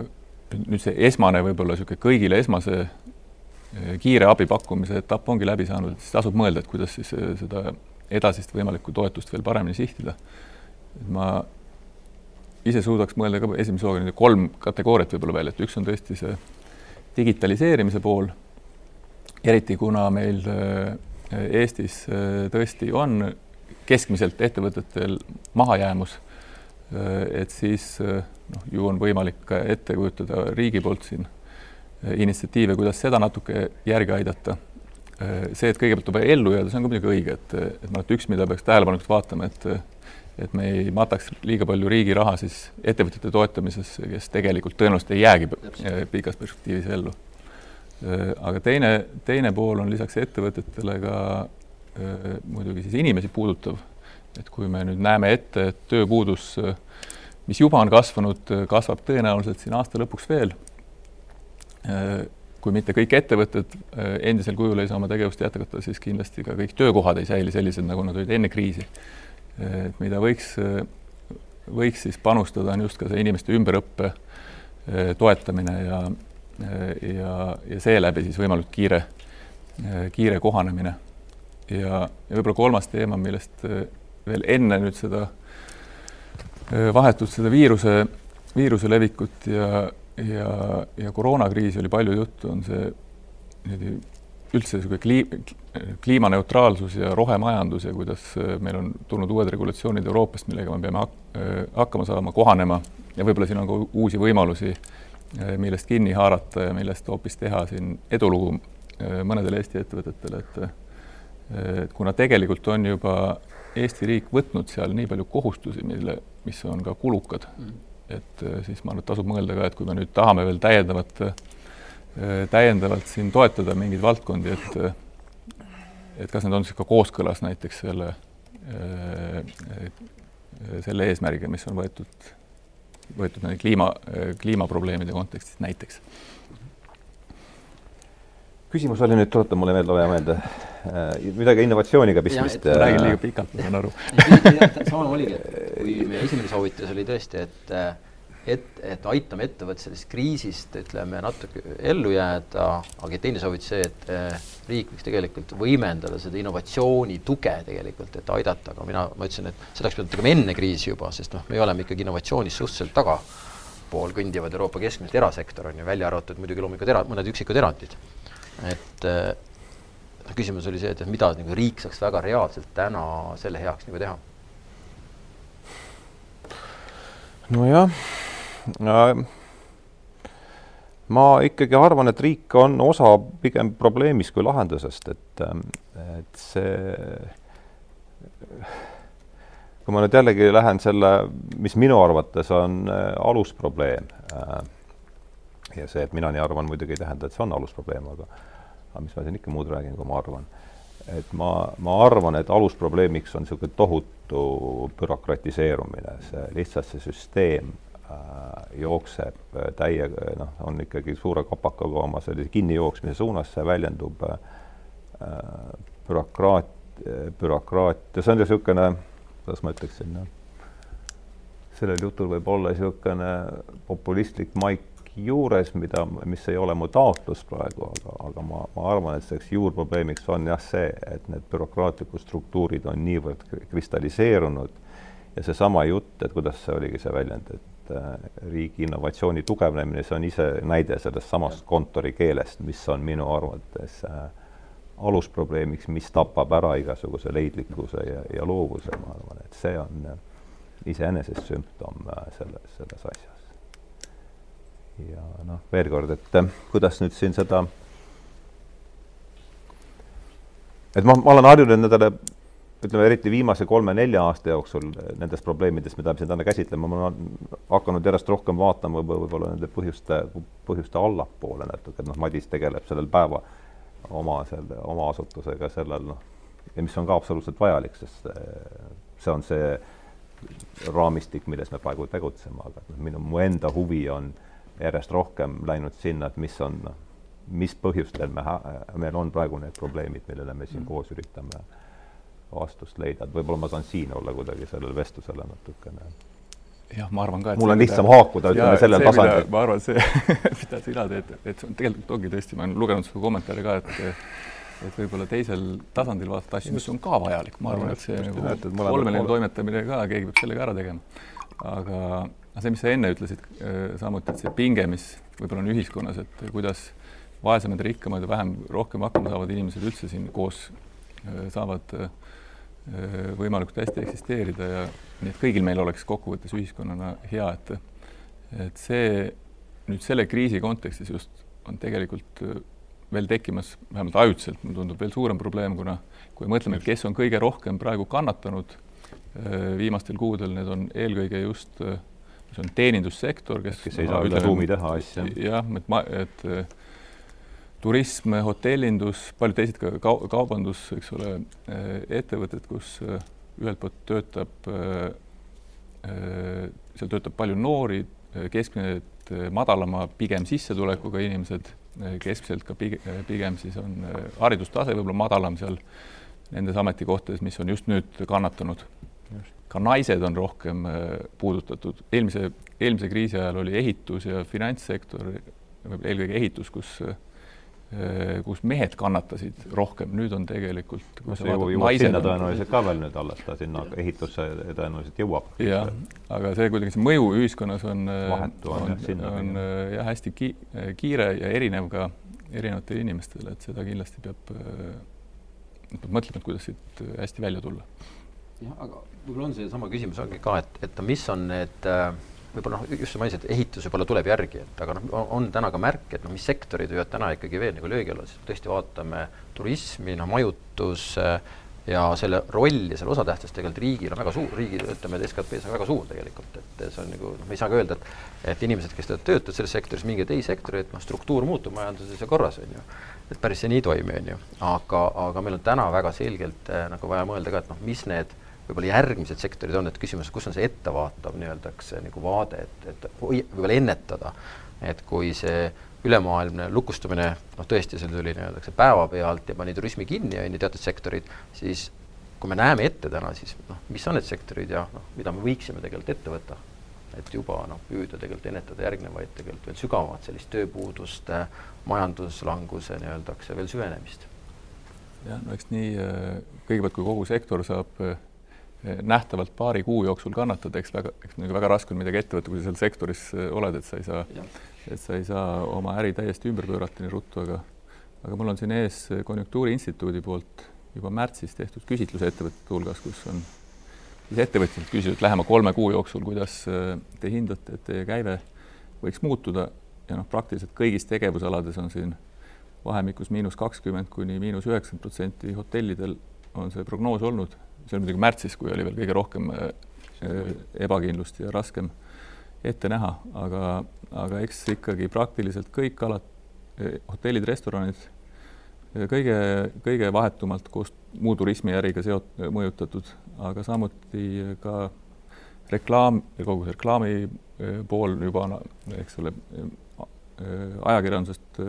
nüüd see esmane võib-olla niisugune kõigile esmase eh, kiire abi pakkumise etapp ongi läbi saanud, siis tasub mõelda, et kuidas siis eh, seda edasist võimalikku toetust veel paremini sihtida. ma ise suudaks mõelda ka esimese hooga nende kolm kategooriat võib-olla veel, et üks on tõesti see digitaliseerimise pool, eriti kuna meil eh, Eestis tõesti on keskmiselt ettevõtetel mahajäämus et siis äh, noh, ju on võimalik ette kujutada riigi poolt siin äh, initsiatiive, kuidas seda natuke järgi aidata. see, et kõigepealt vaja ellu jääda, see on ka muidugi õige, et, et noh, et üks, mida peaks tähelepanelikult vaatama, et et me ei mataks liiga palju riigi raha siis ettevõtjate toetamises, kes tegelikult tõenäoliselt ei jäägi pikas perspektiivis ellu. aga teine, teine pool on lisaks ettevõtetele ka muidugi siis inimesi puudutav et kui me nüüd näeme ette, et tööpuudus, mis juba on kasvanud, kasvab tõenäoliselt siin aasta lõpuks veel. kui mitte kõik ettevõtted endisel kujul ei saa oma tegevust jätkata, siis kindlasti ka kõik töökohad ei säili sellised, nagu nad olid enne kriisi. et mida võiks, võiks siis panustada, on just ka see inimeste ümberõppe toetamine ja, ja, ja seeläbi siis võimalikult kiire, kiire kohanemine. ja, ja võib-olla kolmas teema, millest veel enne nüüd seda vahetult seda viiruse, viiruse levikut ja, ja, ja koroonakriisi oli palju juttu, on see niimoodi üldse niisugune kliim, kliimaneutraalsus ja rohemajandus ja kuidas meil on tulnud uued regulatsioonid Euroopast, millega me peame hak hakkama saama, kohanema. Ja võib-olla siin on ka uusi võimalusi, millest kinni haarata ja millest hoopis teha siin edulugu mõnedele Eesti ettevõtetele, et et kuna tegelikult on juba Eesti riik võtnud seal nii palju kohustusi, mille, mis on ka kulukad mm., et äh, siis ma arvan, et tasub mõelda ka, et kui me nüüd tahame veel täiendavat, äh, täiendavalt siin toetada mingeid valdkondi, et äh, et kas need on siis ka kooskõlas näiteks selle, selle eesmärgiga, mis on võetud, võetud kliima, kliimaprobleemide kontekstis näiteks küsimus oli nüüd, tuleta mulle meelde, ole hea meelde, äh, midagi innovatsiooniga pistmist. räägin liiga pikalt, ma saan aru. sama oligi, et kui meie esimene soovitus oli tõesti, et et, et aitame ettevõtte sellest kriisist, ütleme, natuke ellu jääda, aga teine soovitus see, et riik võiks tegelikult võimendada seda innovatsiooni tuge tegelikult, et aidata, aga mina, ma ütlesin, et seda oleks pidanud tegema enne kriisi juba, sest noh, me oleme ikkagi innovatsioonis suhteliselt tagapool kõndivad Euroopa keskmiselt, erasektor on ju, välja arvatud muidugi loomulikult era-, mõned üksikud erandid et äh, küsimus oli see, et, mida nagu riik saaks väga reaalselt täna selle heaks nagu teha? nojah äh,, ma ikkagi arvan, et riik on osa pigem probleemist kui lahendusest, et, et see kui ma nüüd jällegi lähen selle, mis minu arvates on äh, alusprobleem äh,, ja see, et mina nii arvan, muidugi ei tähenda, et see on alusprobleem, aga aga mis ma siin ikka muud räägin, kui ma arvan. et ma, ma arvan, et alusprobleemiks on niisugune tohutu bürokratiseerumine, see lihtsalt see süsteem äh, jookseb äh, täie, noh, on ikkagi suure kapakaga oma sellise kinnijooksmise suunas, see väljendub äh, bürokraat, bürokraatia, see on niisugune, kuidas ma ütleksin, noh, sellel jutul võib olla niisugune populistlik maik juures, mida, mis ei ole mu taotlus praegu, aga, aga ma, ma arvan, et selleks juurprobleemiks on jah see, et need bürokraatlikud struktuurid on niivõrd kristalliseerunud ja seesama jutt, et kuidas see oligi see väljend, et äh, riigi innovatsiooni tugevnemine, see on ise näide sellest samast kontorikeelest, mis on minu arvates äh, alusprobleemiks, mis tapab ära igasuguse leidlikkuse ja, ja loovuse, ma arvan, et see on äh, iseenesest sümptom äh, selles, selles asjas ja noh, veel kord, et äh, kuidas nüüd siin seda, et ma, ma olen harjunud nendele ütleme, eriti viimase kolme-nelja aasta jooksul nendest probleemidest, mida me siin täna käsitleme, ma olen hakanud järjest rohkem vaatama võib-olla nende põhjuste, põhjuste allapoole natuke, et noh, Madis tegeleb sellel päeva oma selle, oma asutusega sellel noh, ja mis on ka absoluutselt vajalik, sest see on see raamistik, milles me praegu tegutseme, aga noh, minu, mu enda huvi on järjest rohkem läinud sinna, et mis on, mis põhjustel me, meil on praegu need probleemid, millele me siin mm. koos üritame vastust leida, et võib-olla ma saan siin olla kuidagi sellele vestlusele natukene jah, ma arvan ka, et mul on lihtsam haakuda, ütleme sellel tasandil. ma arvan, see, mida sina teed, et see on tegelikult ongi tõesti, ma olen lugenud su kommentaare ka, et et võib-olla teisel tasandil vaadata asju, mis on ka vajalik, ma arvan, et see nagu kolmeline toimetamine ka, keegi peab selle ka ära tegema. aga see, mis sa enne ütlesid äh, samuti, et see pinge, mis võib-olla on ühiskonnas, et kuidas vaesemad ja rikkamad ja vähem, rohkem hakkama saavad inimesed üldse siin koos äh, saavad äh, võimalikult hästi eksisteerida ja nii, et kõigil meil oleks kokkuvõttes ühiskonnana hea, et et see nüüd selle kriisi kontekstis just on tegelikult veel tekkimas, vähemalt ajutiselt, mulle tundub veel suurem probleem, kuna kui mõtleme, et kes on kõige rohkem praegu kannatanud viimastel kuudel, need on eelkõige just äh, see on teenindussektor, kes kes ei saa üle ruumi teha asja. jah, et ma, et äh, turism, hotellindus, paljud teised ka kau-, kaubandus, eks ole, äh, ettevõtted, kus äh, ühelt poolt töötab, seal töötab palju noori, keskmine, madalama pigem sissetulekuga inimesed keskmiselt ka pigem, pigem siis on haridustase võib-olla madalam seal nendes ametikohtades, mis on just nüüd kannatanud. Ka naised on rohkem puudutatud, eelmise, eelmise kriisi ajal oli ehitus ja finantssektor, eelkõige ehitus, kus Äh, kus mehed kannatasid rohkem, nüüd on tegelikult no see jõuab, jõuab sinna tõenäoliselt ka veel nüüd alles, ta sinna ehitusse tõenäoliselt jõuab. jah, aga see kuidagi see mõju ühiskonnas on vahetu on, on, on, äh, jah, hästi ki kiire ja erinev ka erinevatele inimestele, et seda kindlasti peab, äh, peab mõtlema, et kuidas siit hästi välja tulla. Jah, aga võib-olla on seesama küsimus ongi ka, et, et mis on need äh, võib-olla noh, just sa mainisid, et ehitus võib-olla tuleb järgi, et aga noh, on täna ka märk, et noh, mis sektorid võivad täna ikkagi veel nagu löögi alla, sest tõesti vaatame turismi, noh, majutus äh, ja selle roll ja selle osatähtsus tegelikult riigil on väga suur, riigil ütleme, SKP-s on väga suur tegelikult, et see on nagu noh, me ei saa ka öelda, et et inimesed, kes töötavad selles sektoris, mingi teise sektori, et noh, struktuur muutub majanduses ja korras, on ju. et päris see nii ei toimi, on ju. aga, aga meil on täna väga selgelt äh, nagu vaja mõelda ka, et noh, mis need võib-olla järgmised sektorid on, et küsimus, kus on see ettevaatav nii-öelda see nagu vaade, et, et võib-olla ennetada, et kui see ülemaailmne lukustumine, noh tõesti, see tuli nii-öelda päevapealt ja pani turismi kinni, on ju, teatud sektorid, siis kui me näeme ette täna, siis noh, mis on need sektorid ja noh, mida me võiksime tegelikult ette võtta, et juba noh, püüda tegelikult ennetada järgnevaid tegelikult veel sügavamat sellist tööpuudust, majanduslanguse nii-öelda veel süvenemist. jah, no eks nii, kõigepealt kui kogu sektor saab nähtavalt paari kuu jooksul kannatada, eks väga, eks muidugi väga raske on midagi ette võtta, kui sa seal sektoris äh, oled, et sa ei saa, et sa ei saa oma äri täiesti ümber pöörata nii ruttu, aga aga mul on siin ees Konjunktuuriinstituudi poolt juba märtsis tehtud küsitlus ettevõtete hulgas, kus on siis ettevõtjad küsinud lähema kolme kuu jooksul, kuidas äh, te hindate, et teie käive võiks muutuda. Ja noh, praktiliselt kõigis tegevusalades on siin vahemikus miinus kakskümmend kuni miinus üheksakümmend protsenti hotellidel on see prognoos olnud see oli muidugi märtsis, kui oli veel kõige rohkem äh, äh, ebakindlust ja raskem ette näha, aga, aga eks ikkagi praktiliselt kõik alad, äh, hotellid, restoranid, kõige, kõige vahetumalt koos muu turismiäriga seot-, mõjutatud, aga samuti ka reklaam, kogu see reklaami pool juba, eks ole, ajakirjandusest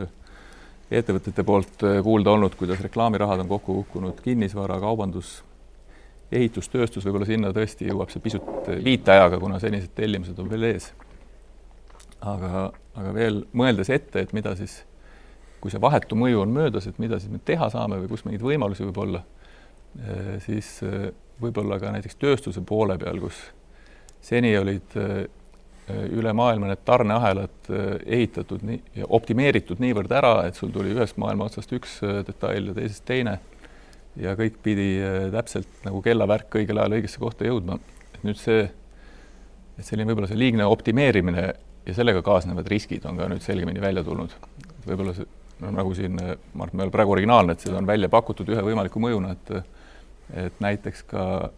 ettevõtete poolt kuulda olnud, kuidas reklaamirahad on kokku kukkunud, kinnisvara, kaubandus ehitustööstus võib-olla sinna tõesti jõuab see pisut viitajaga, kuna senised tellimused on veel ees. aga, aga veel mõeldes ette, et mida siis, kui see vahetu mõju on möödas, et mida siis me teha saame või kus mingeid võimalusi võib olla, eh, siis eh, võib-olla ka näiteks tööstuse poole peal, kus seni olid eh, üle maailma need tarneahelad ehitatud nii optimeeritud niivõrd ära, et sul tuli ühest maailma otsast üks detail ja teisest teine ja kõik pidi äh, täpselt nagu kellavärk õigel ajal õigesse kohta jõudma. et nüüd see, et selline võib-olla see liigne optimeerimine ja sellega kaasnevad riskid on ka nüüd selgemini välja tulnud. võib-olla see, no nagu siin, äh, ma arvan, et me ei ole praegu originaalne, et seda on välja pakutud ühe võimaliku mõjuna, et et näiteks ka,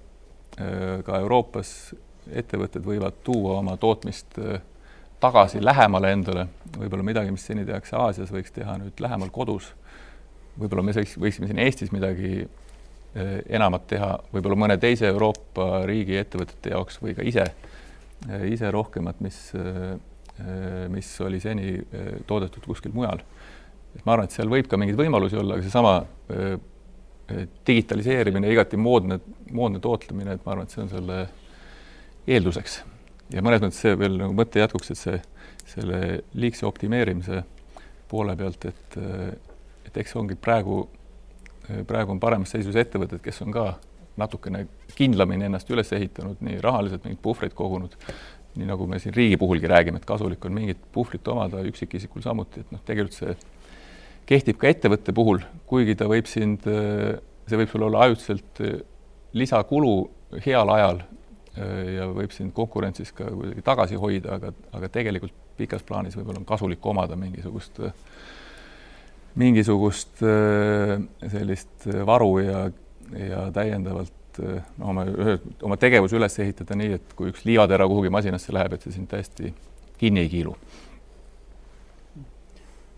äh, ka Euroopas ettevõtted võivad tuua oma tootmist tagasi lähemale endale, võib-olla midagi, mis seni tehakse Aasias, võiks teha nüüd lähemal kodus võib-olla me võiks, võiksime siin Eestis midagi eh, enamat teha, võib-olla mõne teise Euroopa riigi ettevõtete jaoks või ka ise, eh, ise rohkemat, mis, eh, mis oli seni toodetud kuskil mujal. et ma arvan, et seal võib ka mingeid võimalusi olla, aga seesama digitaliseerimine, igati moodne, moodne tootlemine, et ma arvan, et see on selle eelduseks. ja mõnes mõttes see veel nagu mõtte jätkuks, et see, selle liigse optimeerimise poole pealt, et et eks ongi praegu, praegu on paremas seisus ettevõtted, kes on ka natukene kindlamini ennast üles ehitanud, nii rahaliselt mingeid puhvreid kogunud, nii nagu me siin riigi puhulgi räägime, et kasulik on mingit puhvrit omada, üksikisikul samuti, et noh, tegelikult see kehtib ka ettevõtte puhul, kuigi ta võib sind, see võib sul olla ajutiselt lisakulu heal ajal ja võib sind konkurentsis ka kuidagi tagasi hoida, aga, aga tegelikult pikas plaanis võib-olla on kasulik omada mingisugust äh, mingisugust äh, sellist äh, varu ja, ja täiendavalt äh, no, oma, oma tegevuse üles ehitada nii, et kui üks liivatera kuhugi masinasse läheb, et see sind täiesti kinni ei kiilu.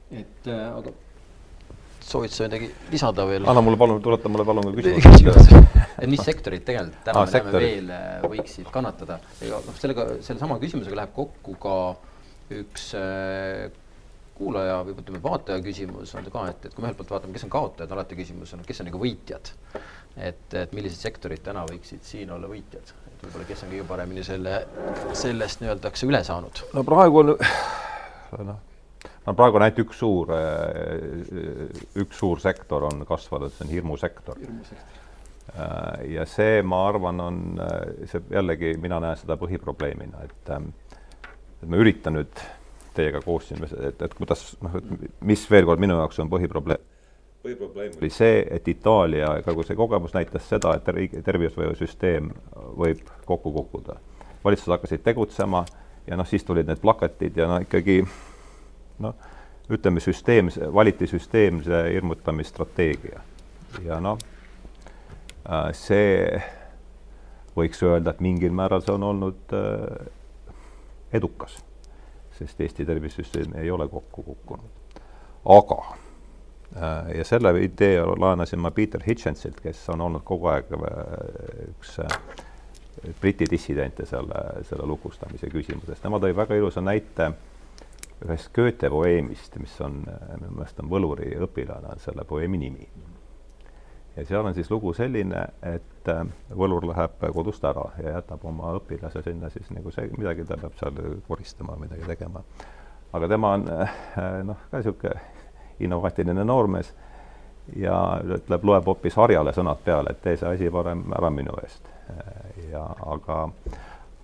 et äh, aga soovid sa midagi lisada veel? anna mulle palun, tuleta mulle palun ka küsimus et mis sektorid tegelikult täna ah, me näeme veel võiksid kannatada ja noh, sellega, sellesama küsimusega läheb kokku ka üks kuulaja või ütleme, vaataja küsimus on ka, et, et kui me ühelt poolt vaatame, kes on kaotajad, alati küsimus on, kes on nagu võitjad. et, et millised sektorid täna võiksid siin olla võitjad, et võib-olla kes on kõige paremini selle, sellest nii-öeldakse üle saanud? no praegu on noh, no praegu on ainult üks suur, üks suur sektor on kasvanud, see on hirmusektor. Äh, ja see, ma arvan, on see jällegi, mina näen seda põhiprobleemina, et et ma üritan nüüd teiega koos siin, et, et kuidas noh, et mis veel kord minu jaoks on põhiprobleem. põhiprobleem oli see, et Itaalia, kogu see kogemus näitas seda, et riigi tervishoiusüsteem võib kokku kukkuda. valitsused hakkasid tegutsema ja noh, siis tulid need plakatid ja no ikkagi noh, ütleme süsteem, valiti süsteemse hirmutamisstrateegia ja noh, äh, see võiks öelda, et mingil määral see on olnud äh, edukas sest Eesti tervisesüsteem ei ole kokku kukkunud. aga äh, ja selle idee laenasin ma Peter Hitchensilt, kes on olnud kogu aeg äh, üks äh, Briti dissidente selle, selle lukustamise küsimuses. tema tõi väga ilusa näite ühest Goethe poeemist, mis on, minu meelest on Võluri õpilane, on selle poeemi nimi ja seal on siis lugu selline, et äh, võlur läheb kodust ära ja jätab oma õpilase sinna siis nagu see, midagi ta peab seal koristama, midagi tegema. aga tema on äh, noh, ka niisugune innovaatiline noormees ja ütleb, loeb hoopis harjale sõnad peale, et tee see asi parem ära minu eest. ja aga,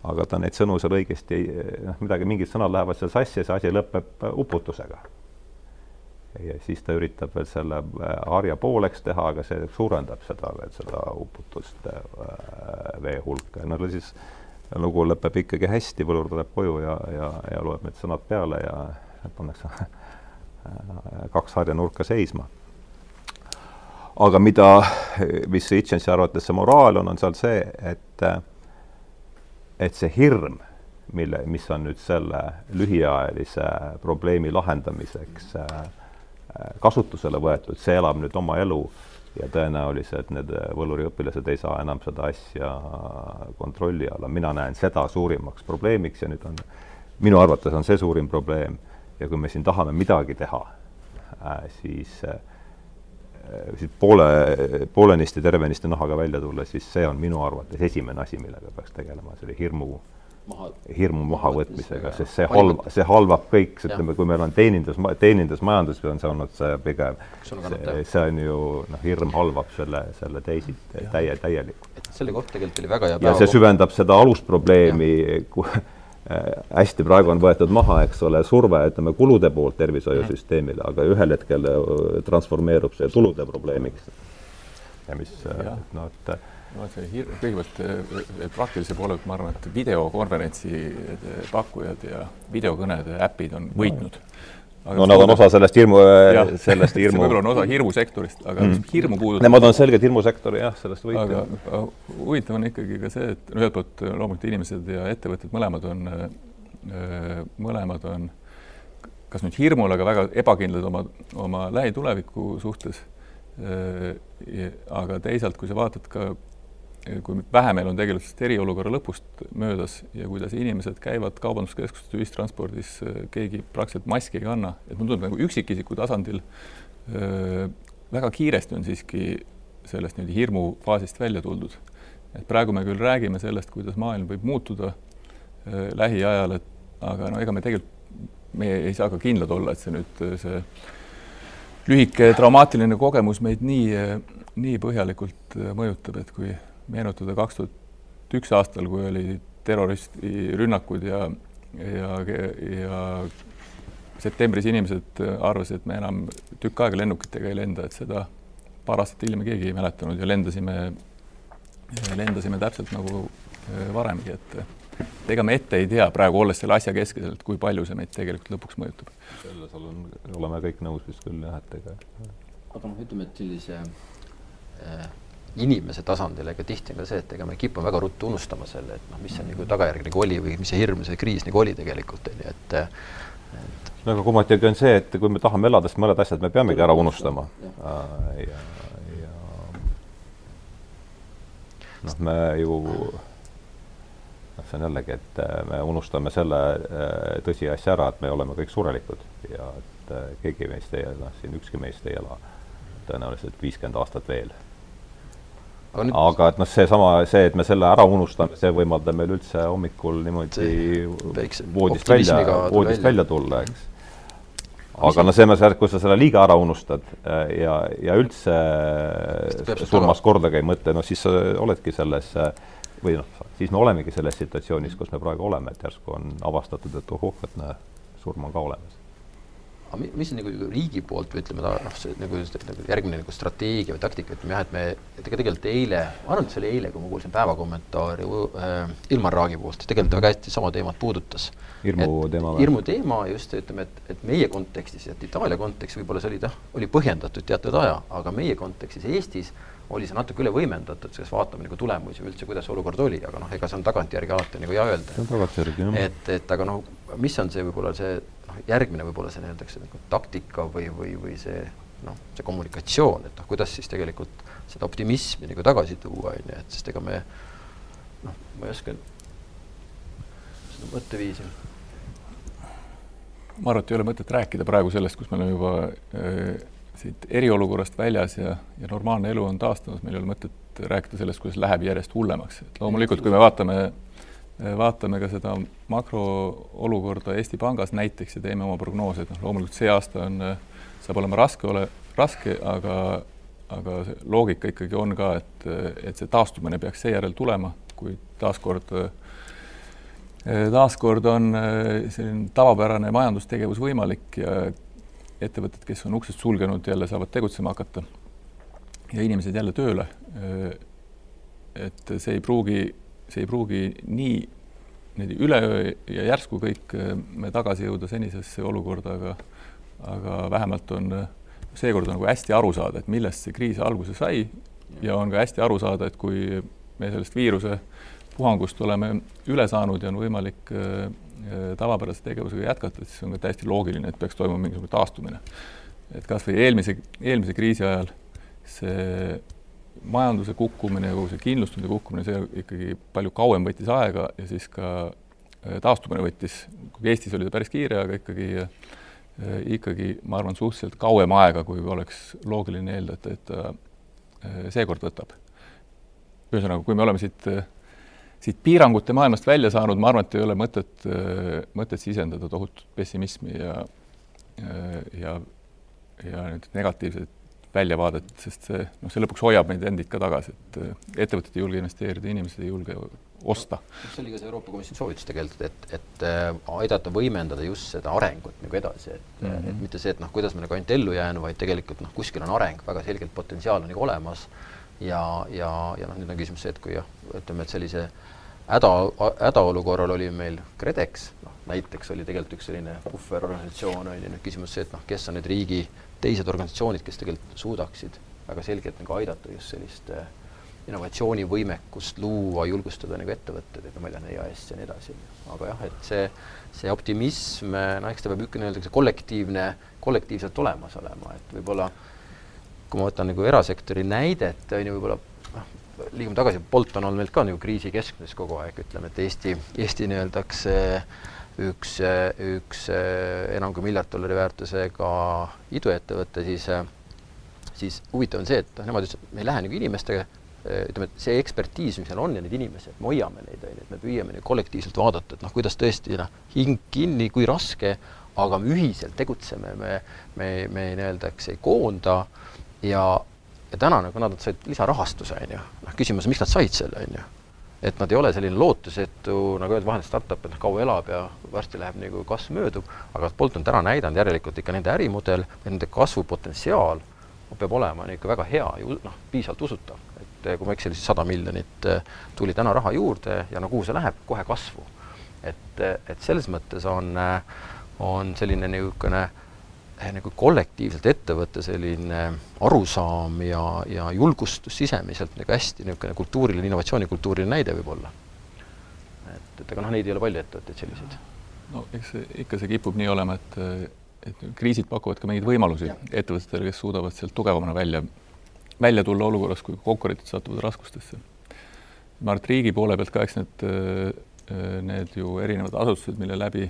aga ta neid sõnu seal õigesti, noh, midagi, mingid sõnad lähevad seal sassi ja see asi lõpeb uputusega ja siis ta üritab veel selle äh, harja pooleks teha, aga see suurendab seda veel, seda uputust äh, vee hulka ja no siis lugu lõpeb ikkagi hästi, võlur tuleb koju ja, ja, ja loeb need sõnad peale ja pannakse kaks harja nurka seisma. aga mida, mis Hitchensi arvates see moraal on, on seal see, et et see hirm, mille, mis on nüüd selle lühiajalise probleemi lahendamiseks äh, kasutusele võetud, see elab nüüd oma elu ja tõenäoliselt need võluriõpilased ei saa enam seda asja kontrolli alla. mina näen seda suurimaks probleemiks ja nüüd on, minu arvates on see suurim probleem. Ja kui me siin tahame midagi teha äh,, siis äh, siit poole, poolenisti tervenisti nahaga välja tulla, siis see on minu arvates esimene asi, millega peaks tegelema, selle hirmu maha, hirmu mahavõtmisega, sest see halb, see halvab kõik, ütleme, kui meil on teenindus, teenindusmajandus on see olnud see pigem, see, on ju noh, hirm halvab selle, selle teisiti täie, täielikult. selle kohta tegelikult oli väga hea ja see süvendab seda alusprobleemi, äh, hästi praegu on võetud maha, eks ole, surve, ütleme, kulude poolt tervishoiusüsteemile, aga ühel hetkel äh, transformeerub see tulude probleemiks. ja mis, äh, noh, et no see hir-, kõigepealt eh, praktilise poole pealt ma arvan, et videokonverentsi eh, pakkujad ja videokõnede äpid on võitnud. Aga no nad on osa sellest hirmu, sellest hirmu. võib-olla on osa hirmusektorist, aga mm. mis hirmu puudutab. Nemad on selgelt hirmusektori jah, sellest võitnud. aga huvitav on ikkagi ka see, et ühelt poolt loomulikult inimesed ja ettevõtted mõlemad on, eh, mõlemad on kas nüüd hirmul, aga väga ebakindlad oma, oma lähituleviku suhtes. aga teisalt, kui sa vaatad ka kui vähe meil on tegelikult eriolukorra lõpust möödas ja kuidas inimesed käivad kaubanduskeskustes, ühistranspordis, keegi praktiliselt maski ei kanna, et mulle tundub nagu üksikisiku tasandil öö, väga kiiresti on siiski sellest niimoodi hirmufaasist välja tuldud. et praegu me küll räägime sellest, kuidas maailm võib muutuda öö, lähiajal, et aga no ega me tegelikult, me ei saa ka kindlad olla, et see nüüd see lühike traumaatiline kogemus meid nii, nii põhjalikult mõjutab, et kui meenutada kaks tuhat üks aastal, kui oli terroristirünnakud ja, ja, ja septembris inimesed arvasid, et me enam tükk aega lennukitega ei lenda, et seda paar aastat hiljem keegi ei mäletanud ja lendasime, lendasime täpselt nagu äh, varemgi, et ega me ette ei tea praegu, olles selle asja keskel, et kui palju see meid tegelikult lõpuks mõjutab. selles olen, oleme kõik nõus vist küll jah, et ega aga noh, ütleme, et sellise äh, inimese tasandil, ega tihti on ka see, et ega me kipume väga ruttu unustama selle, et noh, mis see nagu tagajärg nagu oli või mis see hirm, see kriis nagu oli tegelikult, on ju, et et no aga kummatigi on see, et kui me tahame elada, siis mõned asjad me peamegi ära unustama. ja, ja noh, me ju noh, see on jällegi, et me unustame selle tõsiasja ära, et me oleme kõik surelikud ja et keegi meist ei ela, siin ükski meist ei ela tõenäoliselt viiskümmend aastat veel aga, nüüd... aga et noh, seesama, see, et me selle ära unustame, see võimaldab meil üldse hommikul niimoodi voodist välja, voodist välja, välja tulla, eks. aga noh, selles mõttes, kui sa selle liiga ära unustad äh, ja, ja üldse surmas kordagi ei mõtle, noh siis sa oledki selles või noh, siis me olemegi selles situatsioonis, kus me praegu oleme, et järsku on avastatud, et ohoh, et näe, surm on ka olemas aga mis on nagu riigi poolt või ütleme, noh, see nagu, nagu järgmine nagu strateegia või taktika, ütleme jah, et me, et ega tegelikult eile, ma arvan, et see oli eile, kui ma kuulsin päevakommentaari äh, Ilmar Raagi poolt, tegelikult väga hästi sama teemat puudutas. hirmu teema või? hirmu teema just, ütleme, et, et meie kontekstis, et Itaalia kontekstis võib-olla see oli jah, oli põhjendatud teatud aja, aga meie kontekstis Eestis oli see natuke üle võimendatud, sest vaatame nagu tulemusi või üldse, kuidas olukord oli, aga noh, ega see on tagantjärgi alati nagu hea öelda. see on tagantjärgi, jah. et, et aga noh, mis on see võib-olla see noh, järgmine võib-olla see nii-öelda nagu taktika või, või, või see noh, see kommunikatsioon, et noh, kuidas siis tegelikult seda optimismi nagu tagasi tuua, on ju, et sest ega me noh, ma ei oska seda mõtteviisi. ma arvan, et ei ole mõtet rääkida praegu sellest, kus me oleme juba äh, siit eriolukorrast väljas ja, ja normaalne elu on taastunud, meil ei ole mõtet rääkida sellest, kuidas läheb järjest hullemaks, et loomulikult, kui me vaatame vaatame ka seda makroolukorda Eesti Pangas näiteks ja teeme oma prognoose, et noh, loomulikult see aasta on, saab olema raske ole, raske, aga, aga see loogika ikkagi on ka, et, et see taastumine peaks seejärel tulema, kui taaskord, taaskord on selline tavapärane majandustegevus võimalik ja ettevõtted, kes on uksed sulgenud, jälle saavad tegutsema hakata ja inimesed jälle tööle. et see ei pruugi see ei pruugi nii niimoodi üleöö ja järsku kõik äh, me tagasi jõuda senisesse olukorda, aga aga vähemalt on äh, seekord nagu hästi aru saada, et millest see kriis alguse sai ja on ka hästi aru saada, et kui me sellest viiruse puhangust oleme üle saanud ja on võimalik äh, tavapärase tegevusega jätkata, siis on ka täiesti loogiline, et peaks toimuma mingisugune taastumine. et kas või eelmise, eelmise kriisi ajal see majanduse kukkumine ja kogu see kindlustunde kukkumine, see ikkagi palju kauem võttis aega ja siis ka äh, taastumine võttis, Eestis oli ta päris kiire, aga ikkagi äh, ikkagi ma arvan, suhteliselt kauem aega, kui oleks loogiline eeldada, et ta äh, seekord võtab. ühesõnaga, kui me oleme siit, siit piirangute maailmast välja saanud, ma arvan, et ei ole mõtet, mõtet sisendada tohutut pessimismi ja ja, ja need negatiivsed väljavaadet, sest see, noh, see lõpuks hoiab meid endid ka tagasi, et äh, ettevõtted ei julge investeerida, inimesed ei julge osta. see oli ka see Euroopa Komisjoni soovitus tegelikult, et, et äh, aidata võimendada just seda arengut nagu edasi, et mm, -hmm. et mitte see, et noh, kuidas me nagu ainult ellu jääme, vaid tegelikult noh, kuskil on areng, väga selgelt potentsiaal on nagu olemas ja, ja, ja noh, nüüd on küsimus see, et kui jah, ütleme, et sellise häda, hädaolukorral oli meil KredEx, noh näiteks oli tegelikult üks selline puhverorganisatsioon, on ju, nüüd küsimus see, et noh, kes on need riigi teised organisatsioonid, kes tegelikult suudaksid väga selgelt nagu aidata just sellist äh, innovatsioonivõimekust luua, julgustada nagu ettevõtteid, et no ma ei tea, EAS ja nii edasi, aga jah, et see, see optimism, noh, eks ta peab niisugune nii-öelda kollektiivne, kollektiivselt olemas olema, et võib-olla kui ma võtan nagu erasektori näidet, on ju, võib-olla noh, liigume tagasi, Bolt on olnud meil ka nagu kriisi keskmes kogu aeg, ütleme, et Eesti, Eesti nii-öelda üks, üks enam kui miljard dollari väärtusega iduettevõte, siis, siis huvitav on see, et noh, nemad ütlesid, et me ei lähe nagu inimestega, ütleme, et see ekspertiis, mis seal on ja need inimesed, me hoiame neid, on ju, et me püüame nüüd kollektiivselt vaadata, et noh, kuidas tõesti noh, hing kinni, kui raske, aga me ühiselt tegutseme, me, me, me nii-öelda, eks ei koonda ja, ja täna nagu nad said lisarahastuse, on ju, noh, küsimus, miks nad said selle, on ju et nad ei ole selline lootusetu, nagu öeldud, vahel startup, et noh, kaua elab ja varsti läheb nagu kasv möödub, aga Bolt on täna näidanud järelikult ikka nende ärimudel, nende kasvupotentsiaal peab olema ikka väga hea ja noh, piisavalt usutav. et eh, kui ma ei eksi, oli siis sada miljonit eh, tuli täna raha juurde ja no kuhu see läheb, kohe kasvu. et, eh, et selles mõttes on, on selline niisugune nagu kollektiivselt ettevõtte selline arusaam ja, ja julgustus sisemiselt nagu hästi niisugune kultuuriline, innovatsioonikultuuriline näide võib-olla. et, et aga noh, neid ei ole palju ettevõtteid selliseid. no eks see, ikka see kipub nii olema, et, et kriisid pakuvad ka mingeid võimalusi ettevõtetele, kes suudavad sealt tugevamana välja, välja tulla olukorras, kui konkurendid satuvad raskustesse. ma arvan, et riigi poole pealt ka, eks need need ju erinevad asutused, mille läbi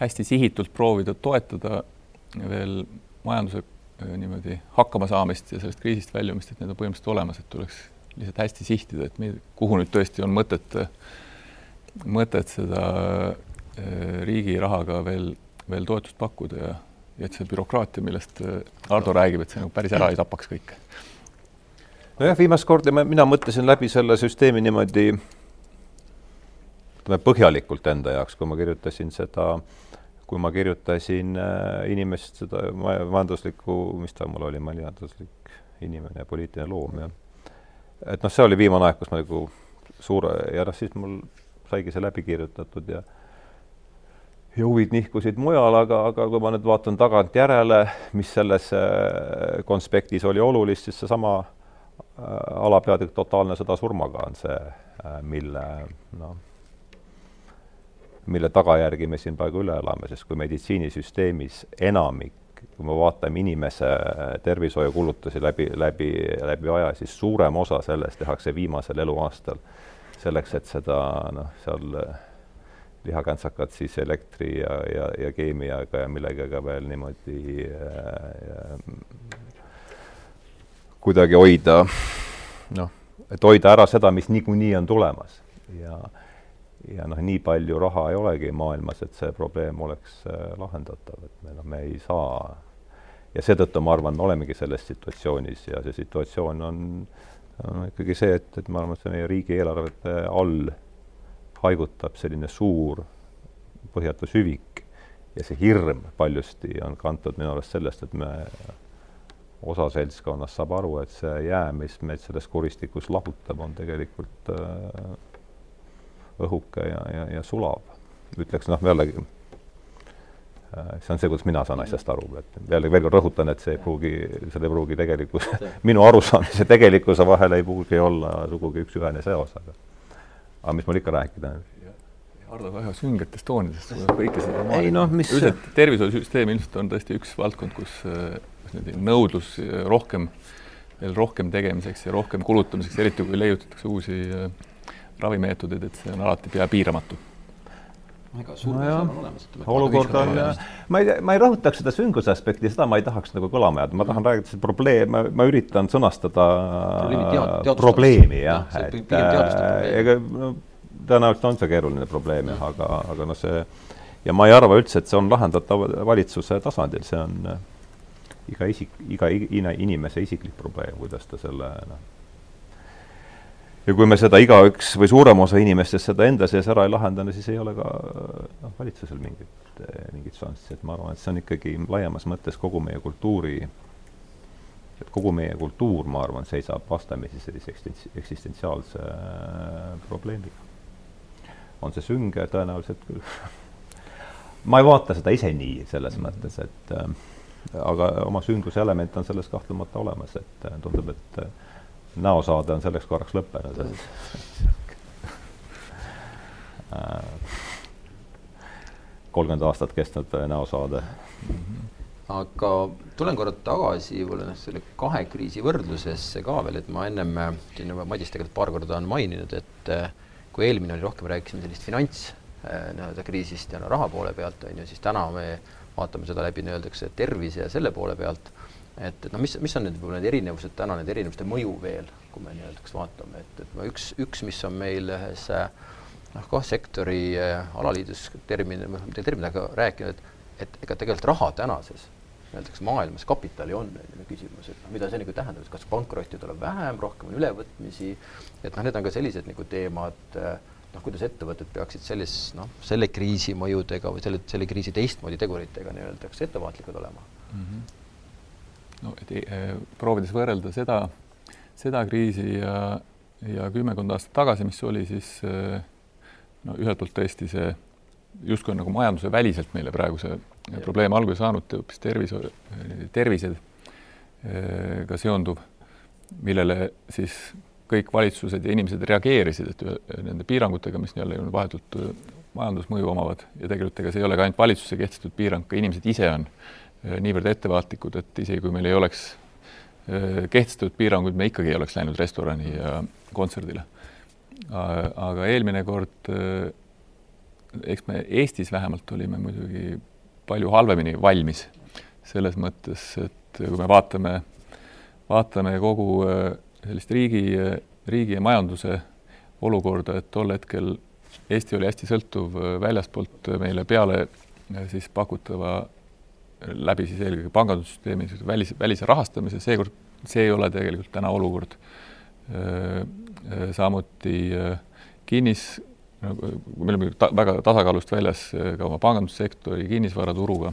hästi sihitult proovida toetada veel majanduse niimoodi hakkamasaamist ja sellest kriisist väljumist, et need on põhimõtteliselt olemas, et tuleks lihtsalt hästi sihtida, et meil, kuhu nüüd tõesti on mõtet, mõtet seda riigi rahaga veel, veel toetust pakkuda ja, ja et see bürokraatia, millest Ardo räägib, et see nagu päris ära ei tapaks kõike. Nojah, viimast korda ma, mina mõtlesin läbi selle süsteemi niimoodi ütleme põhjalikult enda jaoks, kui ma kirjutasin seda, kui ma kirjutasin äh, inimest seda majanduslikku, mis ta mul oli, majanduslik inimene, poliitiline loom, jah. et noh, see oli viimane aeg, kus ma nagu suure ja noh, siis mul saigi see läbi kirjutatud ja ja huvid nihkusid mujal, aga, aga kui ma nüüd vaatan tagantjärele, mis selles äh, konspektis oli olulist, siis seesama Äh, alapeatükk Totaalne sõda surmaga on see, äh, mille noh, mille tagajärgi me siin praegu üle elame, sest kui meditsiinisüsteemis enamik, kui me vaatame inimese tervishoiukulutusi läbi, läbi, läbi aja, siis suurem osa sellest tehakse viimasel eluaastal. selleks, et seda noh, seal lihakantsakat siis elektri ja, ja, ja keemiaga ja millegagi veel niimoodi äh, kuidagi hoida, noh, et hoida ära seda, mis niikuinii on tulemas ja ja noh, nii palju raha ei olegi maailmas, et see probleem oleks äh, lahendatav, et me noh, me ei saa. Ja seetõttu ma arvan, me olemegi selles situatsioonis ja see situatsioon on, on ikkagi see, et, et ma arvan, et see meie riigieelarvete all haigutab selline suur põhjatu süvik ja see hirm paljusti on kantud minu arust sellest, et me osa seltskonnast saab aru, et see jää, mis meid selles kuristikus lahutab, on tegelikult äh, õhuke ja, ja, ja sulav. ütleks noh, jällegi äh, see on see, kuidas mina saan asjast aru, et jälle veel kord rõhutan, et see ei pruugi, seal ei pruugi tegelikkus, minu arusaamise tegelikkuse vahel ei pruugi olla sugugi üks-ühene seos, aga aga mis mul ikka rääkida. Hardo väga süngetest toonidest, kõike seda. ei noh, mis üldiselt tervishoiusüsteem ilmselt on tõesti üks valdkond, kus äh, nõudlus rohkem, veel rohkem tegemiseks ja rohkem kulutamiseks, eriti kui leiutatakse uusi äh, ravimeetodeid, et see on alati pea piiramatu. Nojah, olukord on, ma ei, ma ei rõhutaks seda sündmuse aspekti, seda ma ei tahaks nagu kõlama jääda, ma tahan rääkida seda probleem, ma üritan sõnastada tead, probleemi jah, et äh, ega no, tõenäoliselt on see keeruline probleem jah, aga, aga noh, see ja ma ei arva üldse, et see on lahendatav valitsuse tasandil, see on iga isik, iga inimese isiklik probleem, kuidas ta selle noh, ja kui me seda igaüks või suurem osa inimestest seda enda sees ära ei lahenda, no siis ei ole ka noh, valitsusel mingit, mingit šanssi, et ma arvan, et see on ikkagi laiemas mõttes kogu meie kultuuri, et kogu meie kultuur, ma arvan, seisab vastamisi sellise eksistentsiaalse äh, probleemiga. on see sünge, tõenäoliselt küll. Ma ei vaata seda ise nii, selles mõttes, et äh, aga oma sündluse element on selles kahtlemata olemas, et tundub, et äh, näosaade on selleks korraks lõppenud, et äh, kolmkümmend aastat kestnud näosaade. Mm. -hmm aga tulen korra tagasi võib-olla noh, selle kahe kriisi võrdlusesse ka veel, et ma ennem siin juba Madis tegelikult paar korda on maininud, et kui eelmine oli rohkem, rääkisime sellist finants nii-öelda kriisist ja no raha poole pealt on ju, siis täna me vaatame seda läbi nii-öeldakse tervise ja selle poole pealt, et, et noh, mis, mis on need need erinevused täna, nende erinevuste mõju veel, kui me nii-öeldaks vaatame, et, et üks, üks, mis on meil ühes noh, kohe sektori äh, alaliidus termin, mitte termin, aga rääkinud, et et ega tegelikult raha tänases öeldakse maailmas kapitali on selline küsimus, et noh, mida see nagu tähendab, et kas pankrotti tuleb vähem, rohkem on ülevõtmisi, et noh, need on ka sellised nagu teemad äh, noh, kuidas ettevõtted peaksid selles, noh, selle kriisi mõjudega või selle, selle kriisi teistmoodi teguritega nii-öelda, ettevaatlikud olema mm? -hmm. No et e, proovides võrrelda seda, seda kriisi ja, ja kümmekond aastat tagasi, mis oli siis e, no ühelt poolt tõesti see justkui nagu majanduse väliselt meile praegu see ja. probleem alguse saanud, hoopis tervise, tervisega seonduv, millele siis kõik valitsused ja inimesed reageerisid, et nende piirangutega, mis jälle vahetult majandusmõju omavad ja tegelikult ega see ei ole ka ainult valitsuse kehtestatud piirang, ka inimesed ise on niivõrd ettevaatlikud, et isegi kui meil ei oleks äh, kehtestatud piiranguid, me ikkagi ei oleks läinud restorani ja kontserdile. aga eelmine kord eks me Eestis vähemalt olime muidugi palju halvemini valmis selles mõttes, et kui me vaatame, vaatame kogu sellist riigi, riigi ja majanduse olukorda, et tol hetkel Eesti oli hästi sõltuv väljaspoolt meile peale siis pakutava läbi siis eelkõige pangandussüsteemi välis, välise rahastamise, seekord see ei ole tegelikult täna olukord. samuti kinnis, me oleme ta, väga tasakaalust väljas ka oma pangandussektori kinnisvaraturuga.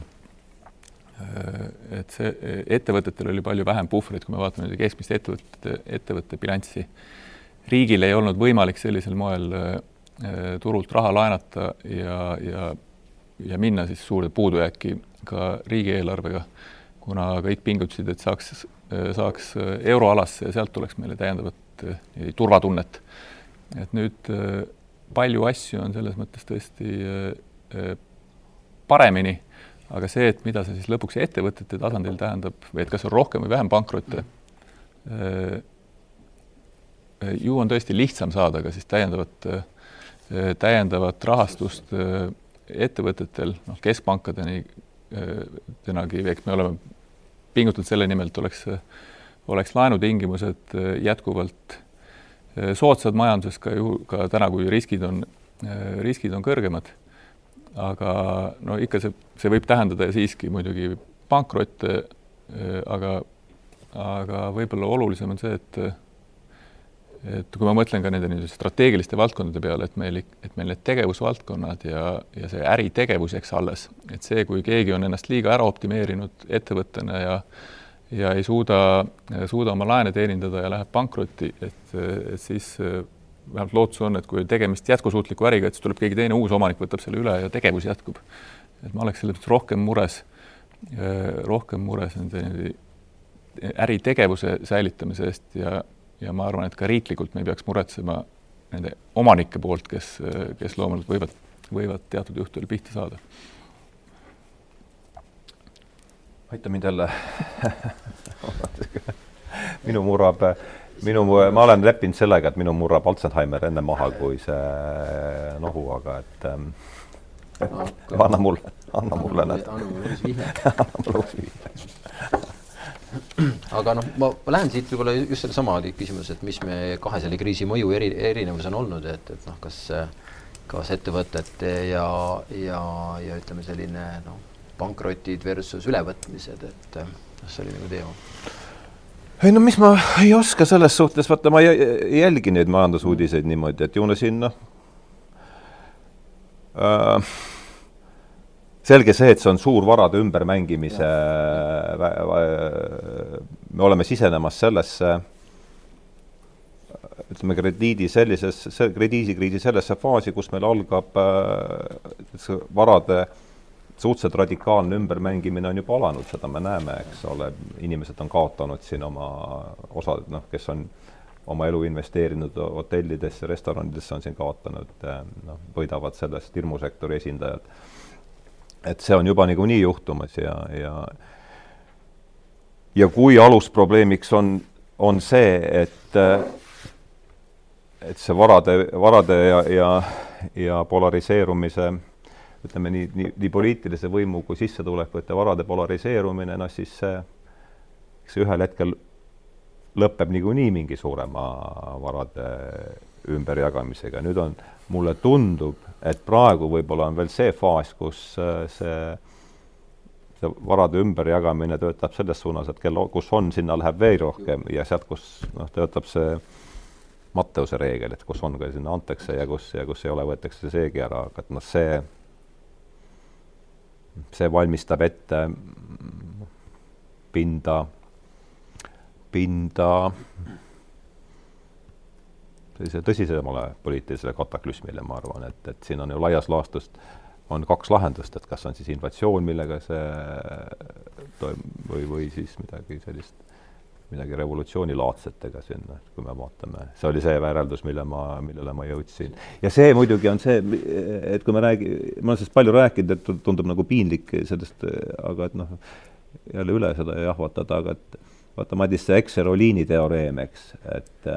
et see, ettevõtetel oli palju vähem puhvreid, kui me vaatame keskmist ettevõtete, ettevõtte bilanssi. riigil ei olnud võimalik sellisel moel turult raha laenata ja, ja, ja minna siis suurde puudujääki ka riigieelarvega, kuna kõik pingutasid, et saaks, saaks euroalasse ja sealt tuleks meile täiendavat eh, turvatunnet. et nüüd eh, palju asju on selles mõttes tõesti eh, paremini, aga see, et mida see siis lõpuks ettevõtete tasandil tähendab või et kas on rohkem või vähem pankrotte, ju on tõesti lihtsam saada ka siis täiendavat, täiendavat rahastust ettevõtetel, noh, keskpankadeni tänagi, eks me oleme pingutanud selle nimel, et oleks, oleks laenutingimused äh, jätkuvalt äh, soodsad majanduses ka ju, ka täna, kui riskid on, äh, riskid on kõrgemad. aga no ikka see, see võib tähendada siiski muidugi pankrotte, aga, aga võib-olla olulisem on see, et et kui ma mõtlen ka nende nii-öelda strateegiliste valdkondade peale, et meil, et meil need tegevusvaldkonnad ja, ja see äritegevus jääks alles, et see, kui keegi on ennast liiga ära optimeerinud ettevõttena ja ja ei suuda, suuda oma laene teenindada ja läheb pankrotti, et, et siis vähemalt lootus on, et kui tegemist jätkusuutliku äriga, et siis tuleb keegi teine uus omanik, võtab selle üle ja tegevus jätkub. et ma oleks selles mõttes rohkem mures, rohkem mures nende äritegevuse säilitamise eest ja, ja ma arvan, et ka riiklikult me ei peaks muretsema nende omanike poolt, kes, kes loomulikult võivad, võivad teatud juhtudel pihta saada. aita mind jälle minu murrab, minu, ma olen leppinud sellega, et minu murrab Alzheimer enne maha kui see nohu, aga et ähm, anna mulle, anna mulle anna mulle uus vihje. anna mulle uus vihje aga noh, ma, lähen siit võib-olla just sellesama küsimus, et mis me kahe selle kriisi mõju eri, erinevus on olnud, et, et noh, kas, kas ettevõtete ja, ja, ja ütleme, selline noh, pankrotid versus ülevõtmised, et noh, see oli nagu teema. Ei no mis ma ei oska selles suhtes, vaata ma ei jälgi neid majandusuudiseid niimoodi, et ju siin noh äh, selge see, et see on suur varade ümbermängimise, me oleme sisenemas sellesse ütleme, krediidi sellises, krediidikriisi sellesse faasi, kus meil algab äh, varade suhteliselt radikaalne ümbermängimine on juba alanud, seda me näeme, eks ole, inimesed on kaotanud siin oma osad, noh, kes on oma elu investeerinud hotellidesse, restoranidesse, on siin kaotanud, äh, noh, võidavad sellest hirmusektori esindajad et see on juba niikuinii juhtumas ja, ja ja kui alusprobleemiks on, on see, et et see varade, varade ja, ja, ja polariseerumise ütleme nii, nii, nii poliitilise võimu kui sissetulekute varade polariseerumine, noh siis see, eks see ühel hetkel lõpeb niikuinii mingi suurema varade ümberjagamisega, nüüd on, mulle tundub, et praegu võib-olla on veel see faas, kus äh, see, see varade ümberjagamine töötab selles suunas, et kel, kus on, sinna läheb veel rohkem ja sealt, kus noh, töötab see Matteuse reegel, et kus on ka sinna antakse ja kus, ja kus ei ole, võetakse seegi ära, aga et noh, see, see valmistab ette pinda, pinda sellise tõsisemale poliitilisele kataklüsmile, ma arvan, et, et siin on ju laias laastus on kaks lahendust, et kas on siis inflatsioon, millega see toimub, või, või siis midagi sellist, midagi revolutsioonilaadset, ega siin, noh, kui me vaatame, see oli see järeldus, mille ma, millele ma jõudsin. ja see muidugi on see, et kui me räägi-, ma olen sellest palju rääkinud, et tundub nagu piinlik sellest, aga et noh, jälle üle seda jahvatada, aga et vaata, Madis, see Excel-Oliini teoreem, eks, et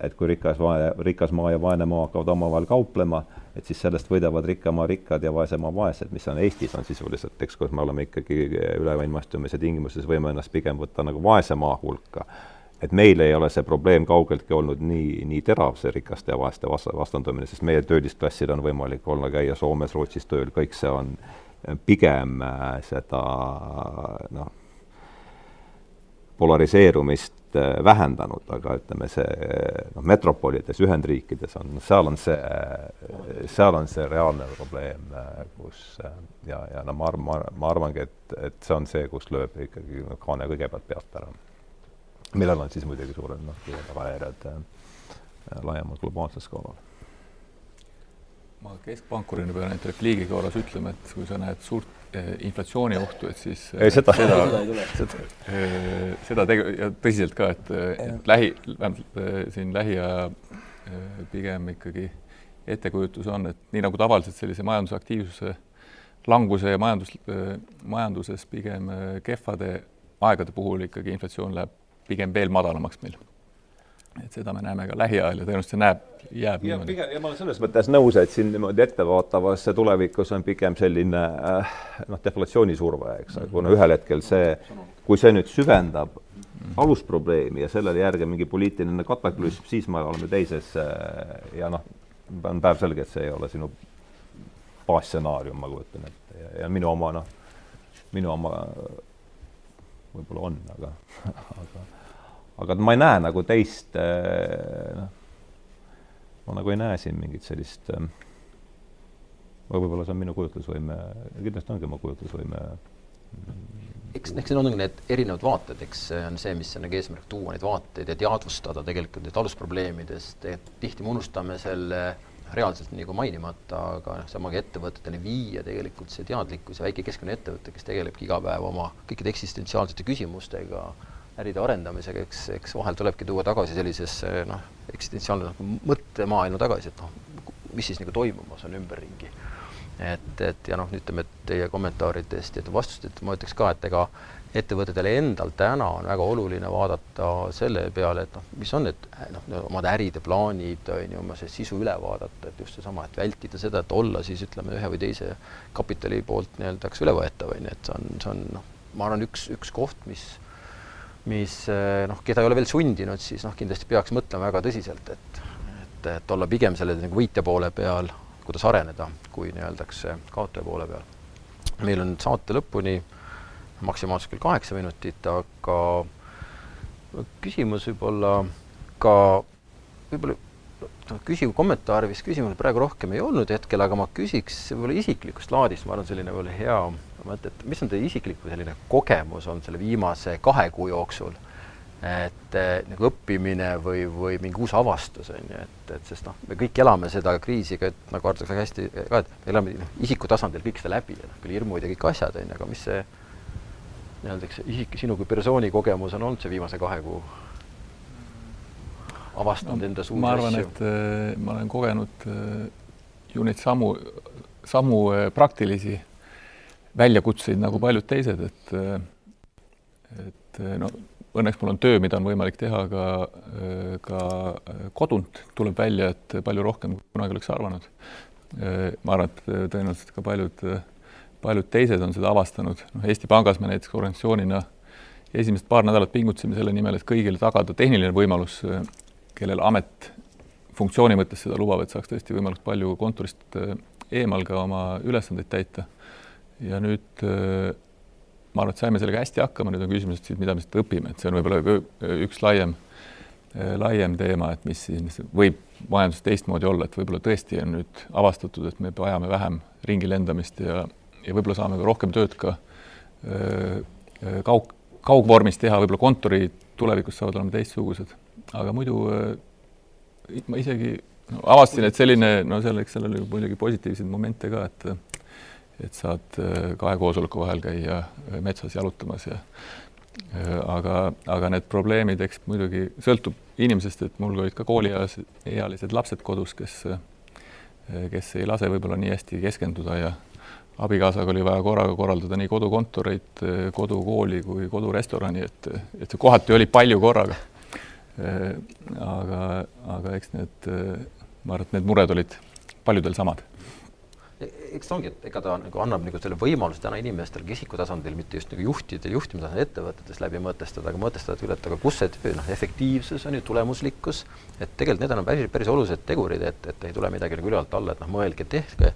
et kui rikas, rikas maa ja vaene maa hakkavad omavahel kauplema, et siis sellest võidavad rikka maa rikkad ja vaese maa vaesed, mis on Eestis, on sisuliselt, eks, kus me oleme ikkagi üleilmastumise tingimustes, võime ennast pigem võtta nagu vaese maa hulka. Et meil ei ole see probleem kaugeltki olnud nii, nii terav, see rikaste ja vaeste vastandumine, sest meie töölisklassil on võimalik olla, käia Soomes, Rootsis tööl, kõik see on pigem äh, seda noh, polariseerumist äh, vähendanud, aga ütleme, see noh, metropolides, Ühendriikides on, seal on see, seal on see reaalne probleem, äh, kus ja, ja no ma arvan, ma, ma arvangi, et, et see on see, kus lööb ikkagi kaane kõigepealt pealt ära millel on siis muidugi suured noh, tagajärjed äh, laiemal globaalsel skaalal. ma keskpankurina pean ainult repliigi korras ütlema, et kui sa näed suurt eh, inflatsiooniohtu, et siis ei, seda, seda, seda, eh, seda tege- ja tõsiselt ka, et, et lähi, vähemalt eh, siin lähiaja pigem ikkagi ettekujutus on, et nii nagu tavaliselt sellise majandusaktiivsuse languse ja majandus, majanduses pigem kehvade aegade puhul ikkagi inflatsioon läheb pigem veel madalamaks meil. Et seda me näeme ka lähiajal ja tõenäoliselt see näeb, jääb ja niimoodi. pigem, ja ma olen selles mõttes nõus, et siin niimoodi ettevaatavas tulevikus on pigem selline äh, noh, deflatsioonisurve, eks, kuna ühel hetkel see, kui see nüüd süvendab alusprobleemi ja sellele järgib mingi poliitiline kataklüsm, siis me oleme teises äh, ja noh, on päevselge, et see ei ole sinu baasstsenaarium, ma kujutan ette ja, ja minu oma noh, minu oma võib-olla on, aga, aga aga ma ei näe nagu teist, eh, noh, ma nagu ei näe siin mingit sellist, eh, võib-olla see on minu kujutlusvõime, kindlasti ongi oma kujutlusvõime eks, eks need ongi need erinevad vaated, eks see on see, mis on nagu eesmärk, tuua neid vaateid ja teadvustada tegelikult neid alusprobleemidest, et tihti me unustame selle reaalselt nagu mainimata, aga noh, samagi ettevõteteni viia tegelikult see teadlikkus ja väike keskmine ettevõte, kes tegelebki iga päev oma kõikide eksistentsiaalsete küsimustega, äride arendamisega, eks, eks vahel tulebki tuua tagasi sellisesse noh, eksistentsiaalne mõttemaailma tagasi, et noh, mis siis nagu toimumas on ümberringi. et, et ja noh, ütleme, et teie kommentaaridest ja vastustest ma ütleks ka, et ega ettevõtetel endal täna on väga oluline vaadata selle peale, et noh, mis on need noh, omad äride plaanid, on ju, oma see sisu üle vaadata, et just seesama, et vältida seda, et olla siis ütleme, ühe või teise kapitali poolt nii-öelda eks ülevõetav, on ju, et see on, see on noh, ma arvan, üks, üks koht, mis mis noh, keda ei ole veel sundinud, siis noh, kindlasti peaks mõtlema väga tõsiselt, et et, et olla pigem selle nagu võitja poole peal, kuidas areneda, kui nii-öeldakse kaotaja poole peal. meil on saate lõpuni maksimaalselt küll kaheksa minutit, aga küsimus võib-olla ka, võib-olla noh, küsiv kommentaar vist küsimusel praegu rohkem ei olnud hetkel, aga ma küsiks võib-olla isiklikust laadist, ma arvan, selline võib-olla hea mõte, et mis on teie isiklik selline kogemus olnud selle viimase kahe kuu jooksul? et eh, nagu õppimine või, või mingi uus avastus on ju, et, et sest noh, me kõik elame seda kriisi ka, et nagu arvatakse väga hästi ka, et me elame noh, isiku tasandil kõik seda läbi ja noh, küll hirmud ja kõik asjad on ju, aga mis see nii-öelda, eks isik, sinu kui persooni kogemus on olnud see viimase kahe kuu? Avastanud no, endas uusi ma arvan, et äh, ma olen kogenud äh, ju neid samu, samu äh, praktilisi väljakutseid nagu paljud teised, et äh, et äh, no õnneks mul on töö, mida on võimalik teha ka, äh, ka kodunt, tuleb välja, et palju rohkem, kui kunagi oleks arvanud. ma arvan, et tõenäoliselt ka paljud paljud teised on seda avastanud, noh Eesti Pangas me näiteks organisatsioonina esimesed paar nädalat pingutasime selle nimel, et kõigile tagada tehniline võimalus, kellel amet funktsiooni mõttes seda lubab, et saaks tõesti võimalikult palju kontorist äh, eemal ka oma ülesandeid täita. ja nüüd äh, ma arvan, et saime sellega hästi hakkama, nüüd on küsimus, et siis mida me siit õpime, et see on võib-olla üks laiem, äh, laiem teema, et mis siis võib majanduses teistmoodi olla, et võib-olla tõesti on nüüd avastatud, et me vajame vähem ringi lendamist ja ja võib-olla saame ka rohkem tööd ka kaug, kaugvormis teha, võib-olla kontorid tulevikus saavad olema teistsugused, aga muidu ma isegi no, avastasin, et selline, no selleks, sellel oli muidugi positiivseid momente ka, et et saad kahe koosoleku vahel käia metsas jalutamas ja aga, aga need probleemid, eks muidugi sõltub inimesest, et mul olid ka kooliealised, ealised lapsed kodus, kes kes ei lase võib-olla nii hästi keskenduda ja abikaasaga oli vaja korraga korraldada nii kodukontoreid, kodukooli kui kodurestorani, et, et see kohati oli palju korraga. Aga, aga eks need, ma arvan, et need mured olid paljudel samad. Eks ta ongi, et ega ta nagu annab nagu selle võimaluse täna inimestele isiku tasandil, mitte just nagu juhtidel, juhtimistasandil ettevõtetes läbi mõtestada, aga mõtestada küll, et aga kus see noh, efektiivsus on ju, tulemuslikkus, et tegelikult need on päris, päris olulised tegurid, et, et ei tule midagi nagu ülevalt alla, et noh, mõelge, tehke,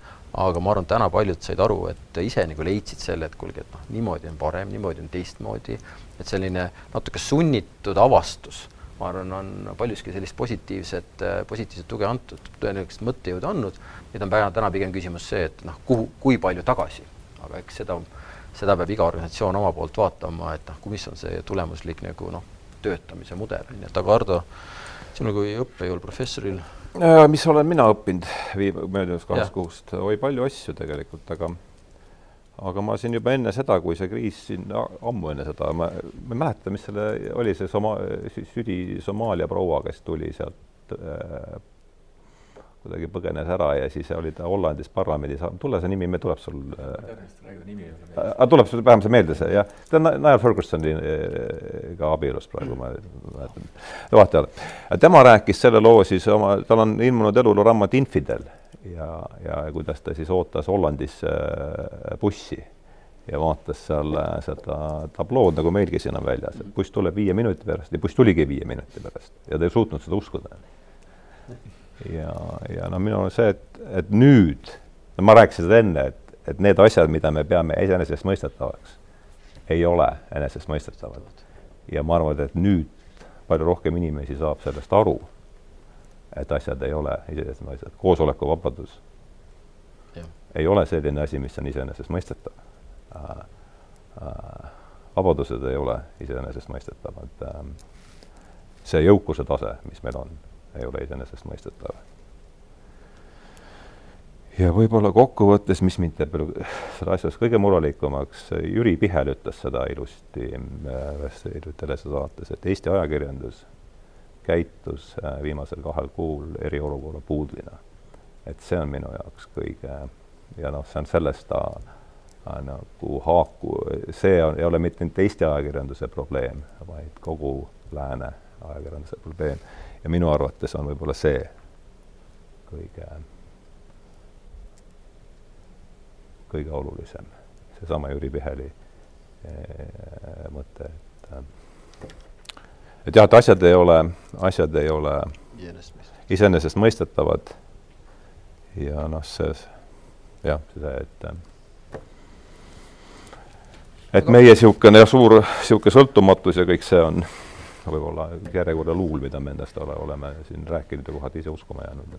aga ma arvan, täna paljud said aru, et ise nagu leidsid selle, et kuulge, et noh, niimoodi on parem, niimoodi on teistmoodi, et selline natuke sunnitud avastus ma arvan, on paljuski sellist positiivset, positiivset tuge antud, tõenäoliselt mõttejõudu andnud. Nüüd on täna pigem küsimus see, et noh, kuhu, kui palju tagasi, aga eks seda, seda peab iga organisatsioon oma poolt vaatama, et noh, mis on see tulemuslik nagu noh, töötamise mudel, on ju, et aga Ardo, sinul kui õppejõul, professoril? Mis olen mina õppinud viim-, möödunud kahest kuust, oi palju asju tegelikult, aga aga ma siin juba enne seda, kui see kriis siin ammu enne seda, ma, ma ei mäleta, mis selle oli, see Soma-, südi Somaalia proua, kes tuli sealt äh, kuidagi põgenes ära ja siis oli ta Hollandis parlamendis, tule see nimi, tuleb sul äh,? tuleb sul vähemalt see meelde, see jah, ta on Niall Fergusoniga äh, abielus praegu, ma mäletan, ole. tema rääkis selle loo siis oma, tal on ilmunud eluloo raamat Infidel ja, ja kuidas ta siis ootas Hollandis äh, bussi ja vaatas seal äh, seda tablood, nagu meilgi siin on väljas, et buss tuleb viie minuti pärast ja buss tuligi viie minuti pärast ja ta ei suutnud seda uskuda ja, ja no minu arust see, et, et nüüd, no ma rääkisin seda enne, et, et need asjad, mida me peame iseenesestmõistetavaks, ei ole enesestmõistetavad. ja ma arvan, et nüüd palju rohkem inimesi saab sellest aru, et asjad ei ole iseenesestmõistetavad. koosolekuvabadus ei ole selline asi, mis on iseenesestmõistetav äh,. Äh, vabadused ei ole iseenesestmõistetavad äh,. see jõukuse tase, mis meil on ei ole iseenesestmõistetav. ja võib-olla kokkuvõttes, mis mind teeb selle asjas kõige murelikumaks, Jüri Pihel ütles seda ilusti ühes hiljuti telesaates, et Eesti ajakirjandus käitus äh, viimasel kahel kuul eriolukorra puudlina. et see on minu jaoks kõige ja noh, see on sellest ta äh, nagu haaku, see on, ei ole mitte ainult Eesti ajakirjanduse probleem, vaid kogu lääne ajakirjanduse probleem ja minu arvates on võib-olla see kõige, kõige olulisem, seesama Jüri Piheli eh, mõte, et eh, et jah, et asjad ei ole, asjad ei ole iseenesestmõistetavad. Ja noh, see jah, see, et et meie niisugune suur niisugune sõltumatus ja kõik see on võib-olla järjekorda luul, mida me endast ole, oleme siin rääkinud ja kohati ise uskuma jäänud.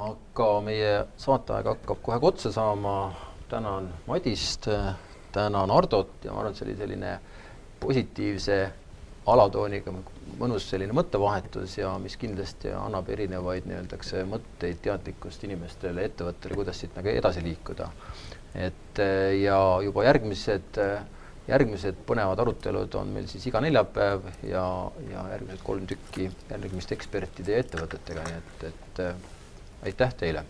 aga meie saateaeg hakkab kohe otsa saama, tänan Madist, tänan Hardot ja ma arvan, et see oli selline positiivse alatooniga mõnus selline mõttevahetus ja mis kindlasti annab erinevaid nii-öeldakse mõtteid, teadlikkust inimestele, ettevõttele, kuidas siit nagu edasi liikuda. et ja juba järgmised järgmised põnevad arutelud on meil siis iga neljapäev ja, ja järgmised kolm tükki järgmiste ekspertide ja ettevõtetega, nii et, et äh, aitäh teile!